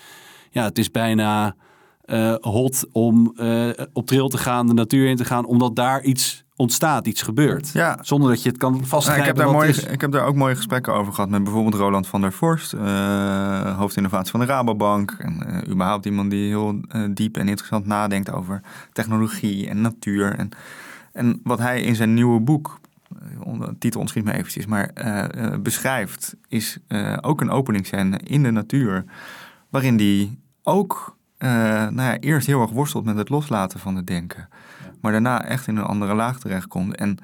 ja, het is bijna eh, hot om eh, op trail te gaan, de natuur in te gaan, omdat daar iets ontstaat, iets gebeurt. Ja. Zonder dat je het kan Nou, vastgrijpen. ik, heb daar mooie, is. ik heb daar ook mooie gesprekken over gehad met bijvoorbeeld Roland van der Vorst, eh hoofdinnovatie van de Rabobank. En eh, überhaupt iemand die heel diep en interessant nadenkt over technologie en natuur. En, en wat hij in zijn nieuwe boek, eh, de titel ontschiet me eventjes, maar eh, eh, beschrijft, is ook een openingsscène in de natuur. Waarin die ook nou ja, eerst heel erg worstelt met het loslaten van het denken. Maar daarna echt in een andere laag terechtkomt. En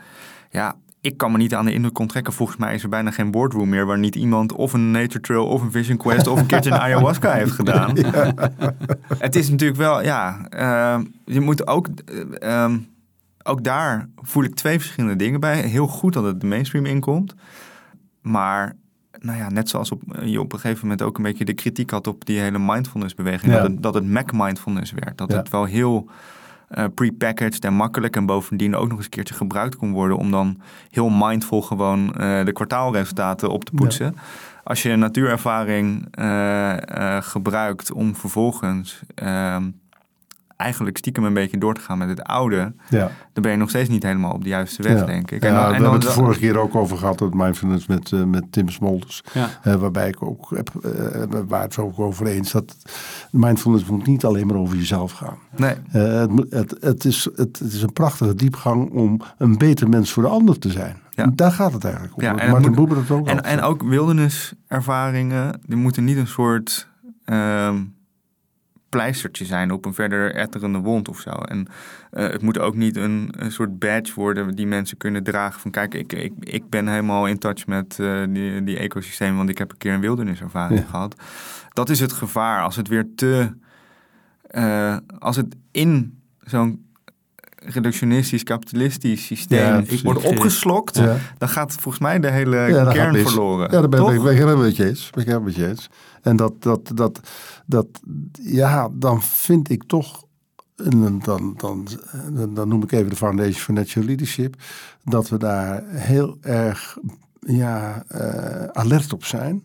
ja, ik kan me niet aan de indruk onttrekken. Volgens mij is er bijna geen boardroom meer waar niet iemand of een nature trail of een vision quest of een keertje een *laughs* ayahuasca heeft gedaan. Het is natuurlijk wel, ja, je moet ook, eh, ehm, ook daar voel ik twee verschillende dingen bij. Heel goed dat het de mainstream inkomt. Maar nou ja, net zoals op, je op een gegeven moment ook een beetje de kritiek had op die hele mindfulness beweging. Ja. Dat, het, dat het Mac mindfulness werd. Dat Ja. het wel heel eh pre-packaged en makkelijk en bovendien ook nog eens een keertje gebruikt kon worden om dan heel mindful gewoon eh, de kwartaalresultaten op te poetsen. Als je een natuurervaring eh, eh, gebruikt om vervolgens ehm, eigenlijk stiekem een beetje door te gaan met het oude, Ja. dan ben je nog steeds niet helemaal op de juiste weg, Ja. denk ik. Ja, dan- we hebben het de vorige keer ook over gehad, dat mindfulness met, eh, met Tim Smolders. Ja. Eh, waarbij ik ook heb, eh, waar het ook over eens dat mindfulness moet niet alleen maar over jezelf gaan. Nee, het, het, het, is, het, het is een prachtige diepgang om een beter mens voor de ander te zijn. Ja. En Daar gaat het eigenlijk om. Ja, en Martin het ook En, en ook wilderniservaringen, die moeten niet een soort ehm, pleistertje zijn op een verder etterende wond of zo. En eh, het moet ook niet een, een soort badge worden die mensen kunnen dragen. Van kijk, ik, ik, ik ben helemaal in touch met uh, die, die ecosysteem, want ik heb een keer een wilderniservaring gehad. Dat is het gevaar. Als het weer te. Uh, als het in zo'n reductionistisch, kapitalistisch systeem ja, wordt opgeslokt, ja. dan gaat volgens mij de hele kern verloren. Ja, daar ben, ben, ben ik eens. Ben ik helemaal met je eens. En dat, dat, dat, dat, ja, dan vind ik toch, en dan, dan, dan noem ik even de Foundation for Natural Leadership, dat we daar heel erg ja, uh, alert op zijn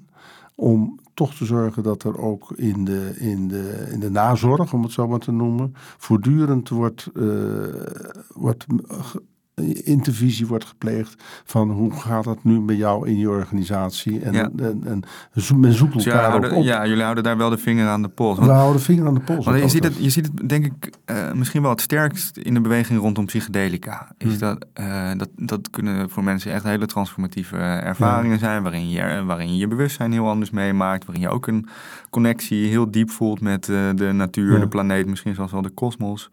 om toch te zorgen dat er ook in de, in de, in de nazorg, om het zo maar te noemen, voortdurend wordt, uh, wordt intervisie wordt gepleegd van hoe gaat het nu met jou in je organisatie. En, ja. en, en, men zoekt dus elkaar houden, op. Ja, jullie houden daar wel de vinger aan de pols. We houden de vinger aan de pols. Want je, ziet het, je ziet het denk ik uh, misschien wel het sterkst in de beweging rondom psychedelica. Is Hmm. dat, uh, dat, dat kunnen voor mensen echt hele transformatieve ervaringen ja. zijn. Waarin je, waarin je je bewustzijn heel anders meemaakt. Waarin je ook een connectie heel diep voelt met uh, de natuur, ja. de planeet. Misschien zelfs wel de kosmos.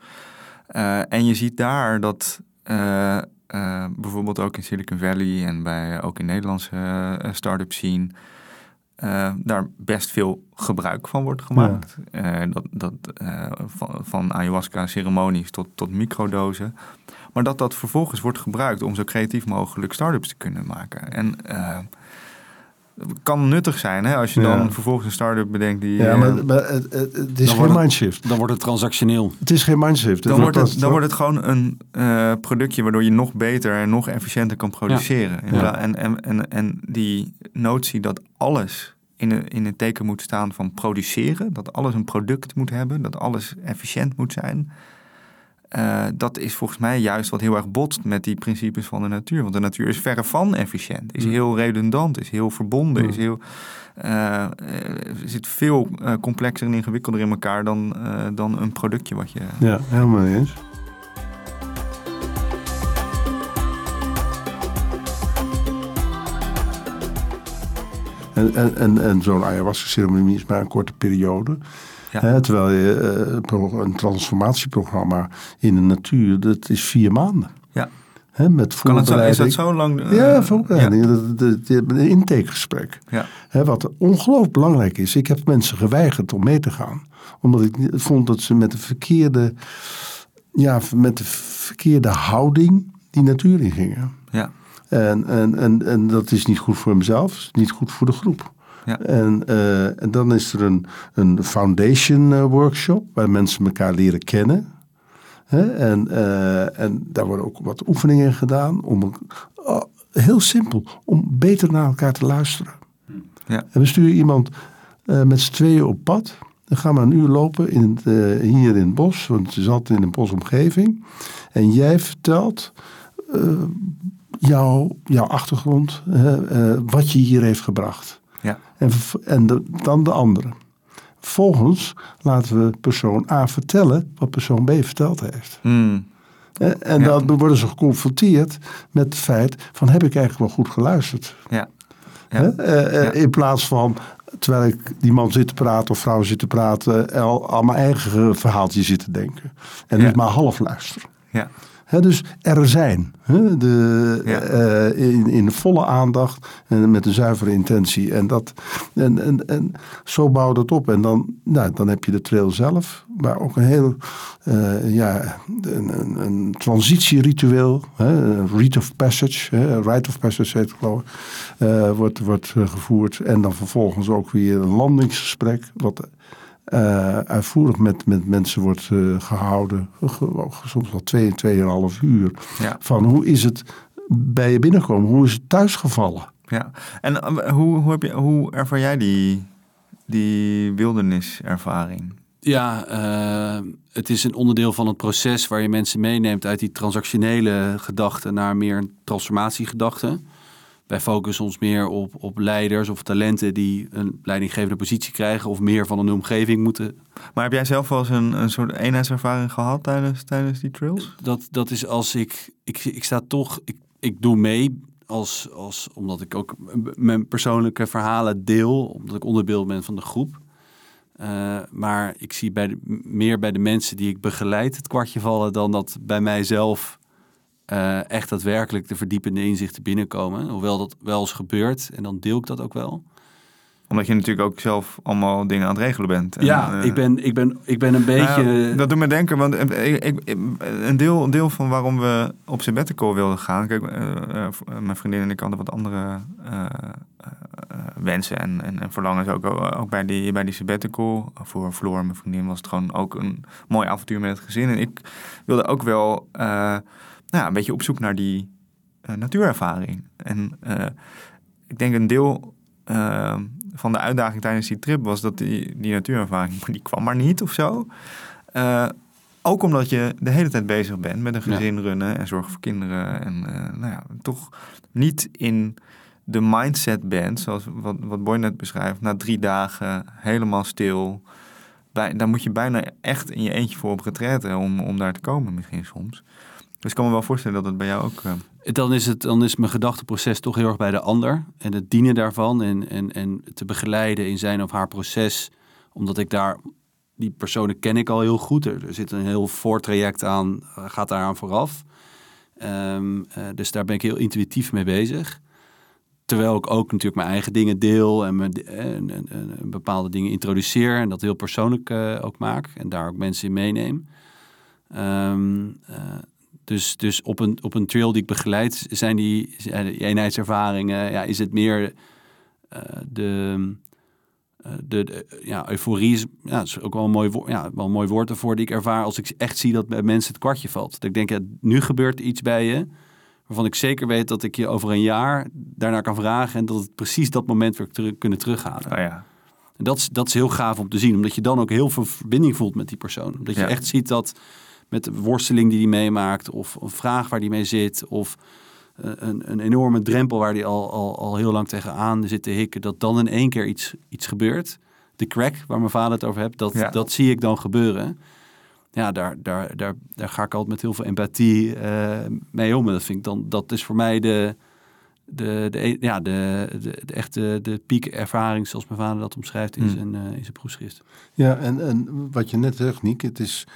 en je ziet daar dat uh, uh, bijvoorbeeld ook in Silicon Valley en bij, ook in Nederlandse uh, start-up scene, daar best veel gebruik van wordt gemaakt. Ja. dat, dat, van, van ayahuasca-ceremonies tot, tot microdozen. Maar dat dat vervolgens wordt gebruikt om zo creatief mogelijk start-ups te kunnen maken. En kan nuttig zijn hè, als je Ja. dan vervolgens een start-up bedenkt die... Ja, eh, maar, maar het, het, het is geen mindshift. Dan wordt het transactioneel. Het is geen mindshift. Dan wordt, het, dan wordt het gewoon een eh, productje waardoor je nog beter en nog efficiënter kan produceren. Ja. En, en, en, en die notie dat alles in, een, in het teken moet staan van produceren, dat alles een product moet hebben, dat alles efficiënt moet zijn. Eh, dat is volgens mij juist wat heel erg botst met die principes van de natuur. Want de natuur is verre van efficiënt, is Mm. heel redundant, is heel verbonden, Mm. is heel, eh, eh, zit veel complexer en ingewikkelder in elkaar dan, dan een productje wat je. Ja, helemaal eens. En, en, en, en zo'n ayahuasca-ceremonie is maar een korte periode. Ja. Hè, terwijl je eh, een transformatieprogramma in de natuur, dat is vier maanden. Ja. Hè, met Kan het zo, is voorbereiding. dat zo lang? eh, Ja, voorbereiding. Dat- Een intakegesprek. Ja. Hè, wat ongelooflijk belangrijk is. Ik heb mensen geweigerd om mee te gaan. Omdat ik vond dat ze met de verkeerde, ja, met de verkeerde houding die natuur in gingen. Ja. En, en, en, en dat is niet goed voor mezelf, is niet goed voor de groep. Ja. En, eh, en dan is er een, een foundation eh, workshop waar mensen elkaar leren kennen. Hè? En, eh, en daar worden ook wat oefeningen in gedaan. Om, oh, heel simpel, om beter naar elkaar te luisteren. Ja. En we sturen iemand met z'n tweeën op pad. Dan gaan we een uur lopen in het, hier in het bos, want het is altijd in een bosomgeving. En jij vertelt jouw, jouw achtergrond, wat je hier heeft gebracht. En, v- en de- dan de andere. Vervolgens laten we persoon A vertellen wat persoon B verteld heeft. Mm. Eh, En Ja. dan worden ze geconfronteerd met het feit van heb ik eigenlijk wel goed geluisterd. Ja. Eh, eh, Ja. In plaats van, terwijl ik die man zit te praten of vrouw zit te praten, al aan mijn eigen verhaaltje zit te denken. En niet maar half luisteren. Ja. Dus er zijn. De, Ja. eh, in, in volle aandacht en met een zuivere intentie. En, dat, en, en, en zo bouw dat op. En dan, nou, dan heb je de trail zelf. Maar ook een heel eh, ja, een, een, een transitieritueel. Hè, een rite of passage. Hè, rite of passage heet het geloof ik. eh, wordt, wordt gevoerd. En dan vervolgens ook weer een landingsgesprek. Wat eh, uitvoerig met, met mensen wordt eh, gehouden. Ge- Soms wel twee, tweeënhalf uur. Ja. Van hoe is het bij je binnenkomen? Hoe is het thuisgevallen? ja. En eh, hoe, hoe, heb je, hoe ervaar jij die, die wilderniservaring? Ja, het is een onderdeel van het proces waar je mensen meeneemt uit die transactionele gedachten naar meer een transformatiegedachte. Wij focussen ons meer op, op leiders of talenten die een leidinggevende positie krijgen of meer van een omgeving moeten. Maar heb jij zelf wel eens een, een soort eenheidservaring gehad tijdens, tijdens die trails? Dat, dat is als ik, ik, ik sta toch, ik, ik doe mee als, als, omdat ik ook mijn persoonlijke verhalen deel, omdat ik onderdeel ben van de groep. Eh, maar ik zie bij de, meer bij de mensen die ik begeleid het kwartje vallen dan dat bij mijzelf uh, echt daadwerkelijk de verdiepende inzichten binnenkomen. Hoewel dat wel eens gebeurt en dan deel ik dat ook wel omdat je natuurlijk ook zelf allemaal dingen aan het regelen bent. En, ja, uh, ik, ben, ik, ben, ik ben een nou beetje... dat doet me denken, want ik, ik, een, deel, een deel van waarom we op sabbatical wilden gaan... Kijk, uh, mijn vriendin en ik hadden wat andere wensen en, en, en, verlangens ook, ook bij, die, bij die sabbatical. Voor Floor, mijn vriendin, was het gewoon ook een mooi avontuur met het gezin. En ik wilde ook wel nou, een beetje op zoek naar die natuurervaring. En ik denk een deel van de uitdaging tijdens die trip was dat die, die natuurervaring, *laughs* die kwam maar niet of zo. Ook omdat je de hele tijd bezig bent met een gezin runnen en zorgen voor kinderen. En nou ja, toch niet in de mindset bent, zoals wat, wat Boy net beschrijft, na drie dagen helemaal stil. Bij, daar moet je bijna echt in je eentje voor op retraite om, om daar te komen misschien soms. Dus ik kan me wel voorstellen dat het bij jou ook... Uh... Dan, is het, dan is mijn gedachteproces toch heel erg bij de ander. En het dienen daarvan en, en, en te begeleiden in zijn of haar proces. Omdat ik daar... Die personen ken ik al heel goed. Er, zit een heel voortraject aan, eh, gaat daaraan vooraf. Um, uh, dus daar ben ik heel intuïtief mee bezig. Terwijl ik ook natuurlijk mijn eigen dingen deel en, me, en, en, bepaalde dingen introduceer. En dat heel persoonlijk ook maak. En daar ook mensen in meeneem. Um, dus, dus op, een, op een trail die ik begeleid, zijn die, die eenheidservaringen, ja, is het meer uh, de, uh, de, de, ja, euforie is, ja, is ook wel een, mooi, ja, wel een mooi woord ervoor die ik ervaar als ik echt zie dat bij mensen het kwartje valt. Dat ik denk, ja, nu gebeurt iets bij je waarvan ik zeker weet dat ik je over een jaar daarnaar kan vragen en dat het precies dat moment weer terug, kunnen terughalen. Oh ja. En dat, is, dat is heel gaaf om te zien, omdat je dan ook heel veel verbinding voelt met die persoon. Omdat je echt ziet dat met de worsteling die hij meemaakt, of een vraag waar hij mee zit, of eh, een, een enorme drempel waar hij al, al, al heel lang tegenaan zit te hikken, dat dan in één keer iets, iets gebeurt. De crack waar mijn vader het over hebt, dat, dat zie ik dan gebeuren. Ja, daar, daar, daar, daar ga ik altijd met heel veel empathie uh, mee om. Dat, vind ik dan, dat is voor mij de, de, de, ja, de, de, de echte de piekervaring, zoals mijn vader dat omschrijft in, mm. zijn, uh, in zijn proefschrift. Ja, en, en wat je net zegt, Niek, het is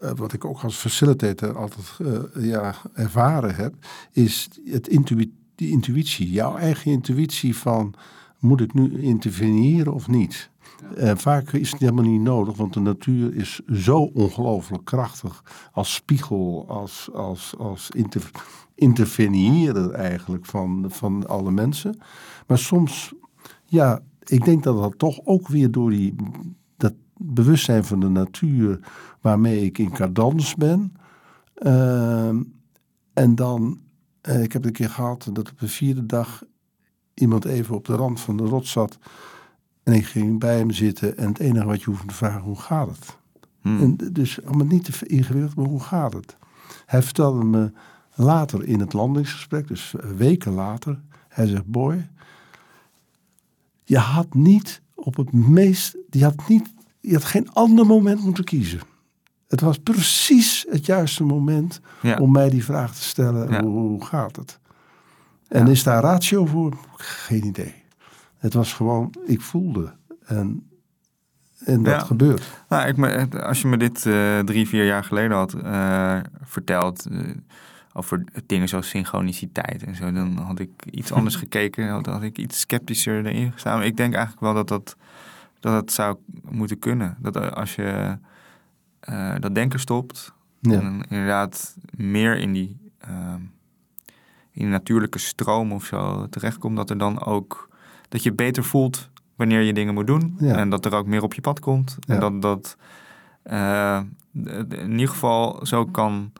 uh, wat ik ook als facilitator altijd uh, ja, ervaren heb, is het die intuïtie. Jouw eigen intuïtie van moet ik nu interveneren of niet? Vaak is het helemaal niet nodig, want de natuur is zo ongelooflijk krachtig als spiegel, als, als, als inter, interveneren eigenlijk van, van alle mensen. Maar soms, ja, ik denk dat dat toch ook weer door die, bewustzijn van de natuur waarmee ik in cadans ben. Uh, en dan, uh, ik heb een keer gehad dat op de vierde dag iemand even op de rand van de rots zat. En ik ging bij hem zitten en het enige wat je hoeft te vragen, hoe gaat het? Hmm. En dus allemaal niet te ingewikkeld, maar hoe gaat het? Hij vertelde me later in het landingsgesprek, dus weken later, hij zegt, boy, je had niet op het meest, je had niet je had geen ander moment moeten kiezen. Het was precies het juiste moment om mij die vraag te stellen: hoe, gaat het? En is daar ratio voor? Geen idee. Het was gewoon, ik voelde. En, en dat gebeurt. Nou, ik, als je me dit uh, drie, vier jaar geleden had uh, verteld. Uh, over dingen zoals synchroniciteit en zo, dan had ik iets anders *laughs* gekeken. Dan had ik iets sceptischer erin gestaan. ik denk eigenlijk wel dat dat dat het zou moeten kunnen. Dat als je uh, dat denken stopt ja. en inderdaad meer in die, uh, in die natuurlijke stroom of zo terechtkomt, dat er dan ook dat je beter voelt wanneer je dingen moet doen ja. en dat er ook meer op je pad komt ja. en dat dat uh, in ieder geval zo kan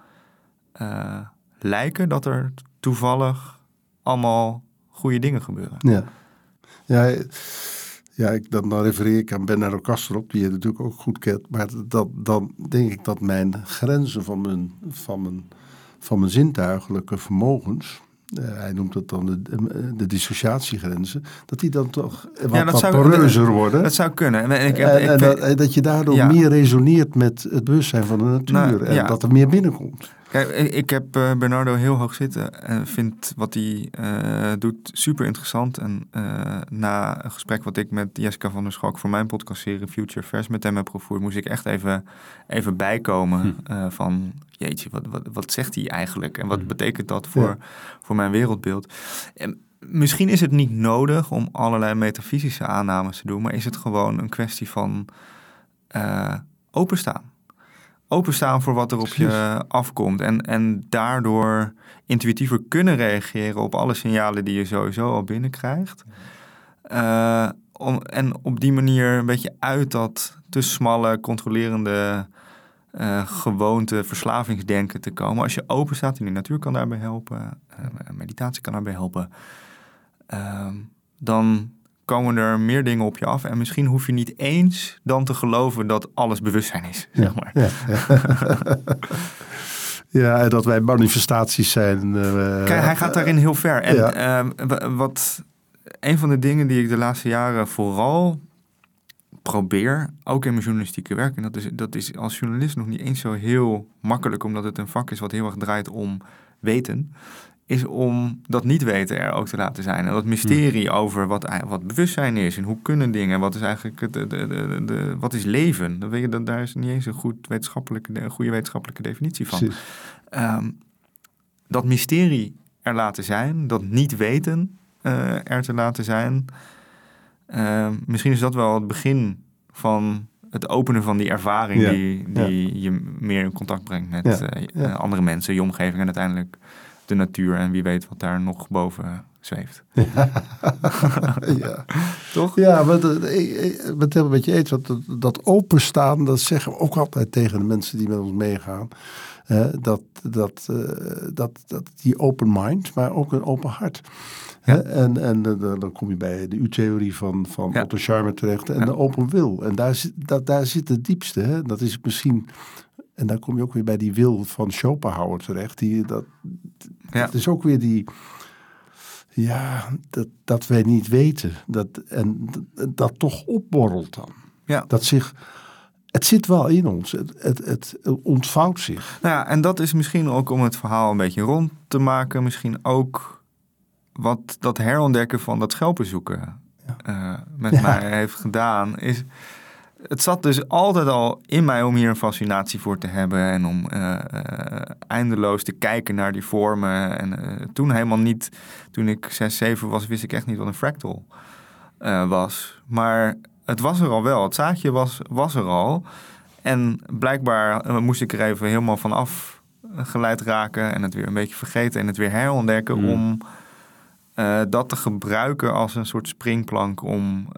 lijken dat er toevallig allemaal goede dingen gebeuren. Ja, ja ja, ik, dan, dan refereer ik aan Bernardo Kastrop, die je natuurlijk ook goed kent. Maar dat, dan denk ik dat mijn grenzen van mijn, van mijn, van mijn zintuigelijke vermogens... Uh, hij noemt dat dan de, de, dissociatiegrenzen, dat die dan toch wat, ja, wat poreuzer worden. Dat zou kunnen. En, ik, en, en, dat, dat, je daardoor meer resoneert met het bewustzijn van de natuur nou, en dat er meer binnenkomt. Kijk, ik heb uh, Bernardo heel hoog zitten en vind wat hij uh, doet super interessant. En uh, na een gesprek wat ik met Jessica van der Schalk voor mijn podcastserie Future Vers met hem heb gevoerd, moest ik echt even, even bijkomen hm. van, jeetje, wat, wat, wat zegt hij eigenlijk? En wat hm. betekent dat voor, ja. voor mijn wereldbeeld? En misschien is het niet nodig om allerlei metafysische aannames te doen, maar is het gewoon een kwestie van openstaan openstaan voor wat er op je afkomt. En, en daardoor intuïtiever kunnen reageren op alle signalen die je sowieso al binnenkrijgt. Uh, om, en op die manier een beetje uit dat te smalle, controlerende uh, gewoonte, verslavingsdenken te komen. Als je open staat en de natuur kan daarbij helpen, uh, meditatie kan daarbij helpen, ehm, dan komen er meer dingen op je af. En misschien hoef je niet eens dan te geloven dat alles bewustzijn is. Zeg maar. ja, ja. *laughs* dat wij manifestaties zijn. Uh, Kijk, hij gaat daarin heel ver. En ja. uh, wat een van de dingen die ik de laatste jaren vooral probeer, ook in mijn journalistieke werk, en dat is, dat is als journalist nog niet eens zo heel makkelijk, omdat het een vak is wat heel erg draait om weten is om dat niet weten er ook te laten zijn. En dat mysterie hmm. over wat, wat bewustzijn is en hoe kunnen dingen, wat is eigenlijk de, de, de, de wat is leven? Dat weet je, dat, daar is niet eens een goed wetenschappelijke, een goede wetenschappelijke definitie van. Um, dat mysterie er laten zijn, dat niet weten uh, er te laten zijn. Uh, misschien is dat wel het begin van het openen van die ervaring die, die je meer in contact brengt met uh, andere mensen, je omgeving en uiteindelijk de natuur en wie weet wat daar nog boven zweeft. *laughs* *laughs* Ja, toch? Ja, maar ik ben het helemaal met je eens. Dat, dat openstaan, dat zeggen we ook altijd tegen de mensen die met ons meegaan. dat, dat, uh, dat, dat die open mind, maar ook een open hart. Ja. En, en dan kom je bij de U-theorie van, van ja. Otto Scharmer terecht en de open wil. En daar, dat, daar zit het diepste. Hè? Dat is misschien en dan kom je ook weer bij die wil van Schopenhauer terecht. Die, dat, ja. dat is ook weer die. Ja, dat, dat wij niet weten. Dat, en dat, toch opborrelt dan. Ja. Dat zich. Het zit wel in ons. Het, het, het ontvouwt zich. Nou ja, en dat is misschien ook om het verhaal een beetje rond te maken. Misschien ook wat dat herontdekken van dat schelpenzoeken ja. uh, met mij heeft gedaan. Is het zat dus altijd al in mij om hier een fascinatie voor te hebben en om uh, eindeloos te kijken naar die vormen. En uh, toen helemaal niet, toen ik 6, 7 was, wist ik echt niet wat een fractal was. Maar het was er al wel, het zaadje was, was er al. En blijkbaar moest ik er even helemaal van afgeleid raken en het weer een beetje vergeten en het weer herontdekken mm. om dat te gebruiken als een soort springplank om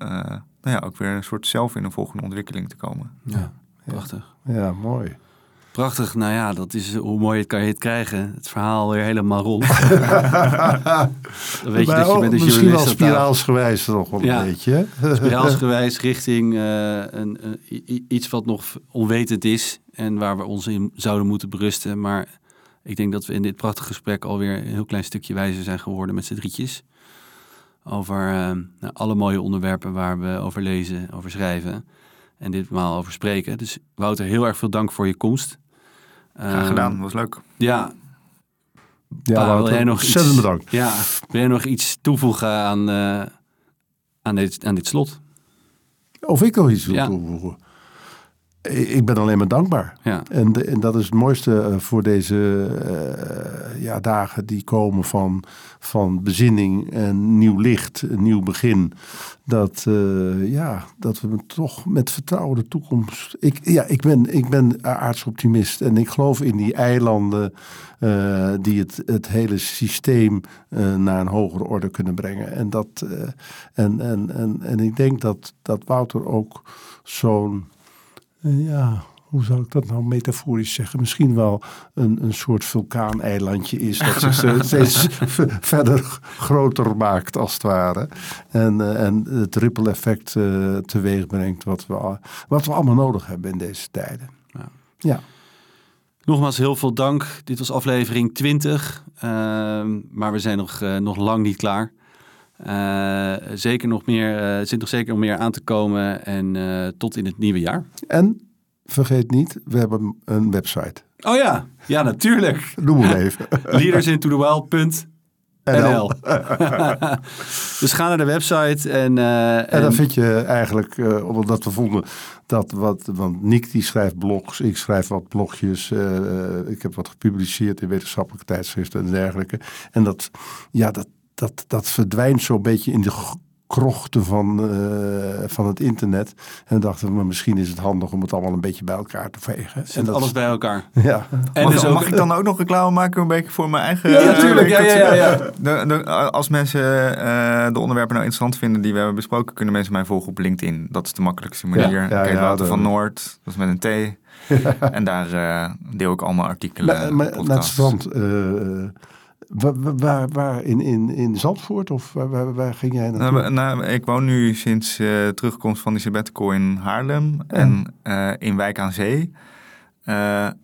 nou ja, ook weer een soort zelf in een volgende ontwikkeling te komen. Ja, prachtig. Ja, mooi. Prachtig, nou ja, dat is hoe mooi het kan je het krijgen. Het verhaal weer helemaal rond. *laughs* dan weet je dat je met de Misschien wel spiraalsgewijs nog wel ja, een beetje. spiraalsgewijs richting uh, een, iets wat nog onwetend is en waar we ons in zouden moeten berusten. Maar ik denk dat we in dit prachtige gesprek alweer een heel klein stukje wijzer zijn geworden met z'n drietjes over uh, nou, alle mooie onderwerpen waar we over lezen, over schrijven en ditmaal over spreken. Dus Wouter, heel erg veel dank voor je komst. Graag gedaan, was leuk. Ja. Ja, pa, Wouter, wil jij nog iets, bedankt. Ja, wil jij nog iets toevoegen aan, uh, aan, dit, aan dit slot? Of ik nog iets wil toevoegen? Ik ben alleen maar dankbaar. Ja. En, en dat is het mooiste eh, voor deze uh, ja, dagen die komen van, van bezinning en nieuw licht, een nieuw begin. Dat, uh, ja, dat we toch met vertrouwen de toekomst. Ik, ja, ik, ben, ik ben aardsoptimist en ik geloof in die eilanden uh, die het, het hele systeem naar een hogere orde kunnen brengen. En, dat, en, en, en, en ik denk dat, dat Wouter ook zo'n ja, hoe zou ik dat nou metaforisch zeggen? Misschien wel een, een soort vulkaaneilandje is. Dat zich *laughs* steeds verder groter maakt, als het ware. En, uh, en het ripple effect uh, teweeg brengt wat we, wat we allemaal nodig hebben in deze tijden. Ja. ja. Nogmaals heel veel dank. Dit was aflevering 20. Uh, ehm, maar we zijn nog, uh, nog lang niet klaar. Uh, zeker nog meer, uh, er zit nog zeker nog meer aan te komen en uh, tot in het nieuwe jaar. En vergeet niet, we hebben een website. Oh ja, ja natuurlijk. Noem hem even. *laughs* Leadersintothewild.nl *laughs* Dus ga naar de website en... eh, En dan vind je eigenlijk, eh, omdat we vonden dat wat, want Nick die schrijft blogs, ik schrijf wat blogjes, eh, ik heb wat gepubliceerd in wetenschappelijke tijdschriften en dergelijke. En dat, ja, dat, dat, dat verdwijnt zo'n beetje in de krochten van, eh, van het internet. En we dachten, maar misschien is het handig om het allemaal een beetje bij elkaar te vegen. Zet alles bij elkaar. *laughs* Ja, En mag, dus ook, mag ik dan ook nog reclame maken een beetje voor mijn eigen... Ja, eh, natuurlijk. Ja, ja, ja, ja. De, de, als mensen eh, de onderwerpen nou interessant vinden die we hebben besproken, kunnen mensen mij volgen op LinkedIn. Dat is de makkelijkste manier. Ja, ja, Kees ja, Wouter de- van Noord, dat is met een T. *laughs* En daar eh, deel ik allemaal artikelen. maar, maar naar het podcasts. strand. Waar, waar, waar in, in, in Zandvoort of waar, waar, waar ging jij naartoe? Nou, nou, ik woon nu sinds eh, terugkomst van die sabbatical in Haarlem en eh, in Wijk aan Zee. Eh,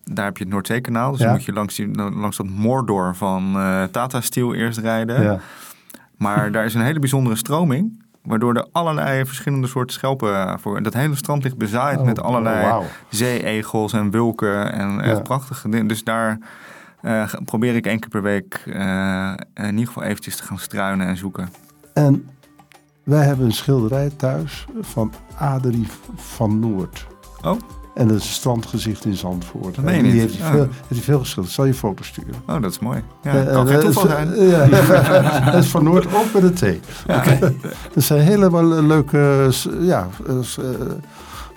daar heb je het Noordzeekanaal. Dus Ja. dan moet je langs, die, langs dat Mordor van Tata Steel eerst rijden. ja. Maar *laughs* daar is een hele bijzondere stroming. Waardoor er allerlei verschillende soorten schelpen voor. Dat hele strand ligt bezaaid Oh, met allerlei wauw. zeeegels en wulken. En echt prachtige dingen. Dus daar eh, probeer ik één keer per week eh, in ieder geval eventjes te gaan struinen en zoeken. En wij hebben een schilderij thuis van Adrie van Noord. Oh. En dat is een strandgezicht in Zandvoort. Dat En die heeft hij Oh. veel, heeft hij veel geschilderd. Zal je foto sturen? Oh, dat is mooi. Ja, Eh, kan geen toeval zijn. Ja, *laughs* *laughs* dat is van Noord ook met een T. *laughs* Dat zijn helemaal leuke ja,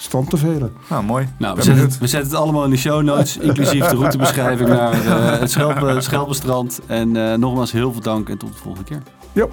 eh, s- eh, strandtevelen. Nou, mooi. nou, we zetten, het, we zetten het allemaal in de show notes, *laughs* inclusief de routebeschrijving naar eh, het Schelpe, Schelpenstrand. En eh, nogmaals heel veel dank en tot de volgende keer. Ja.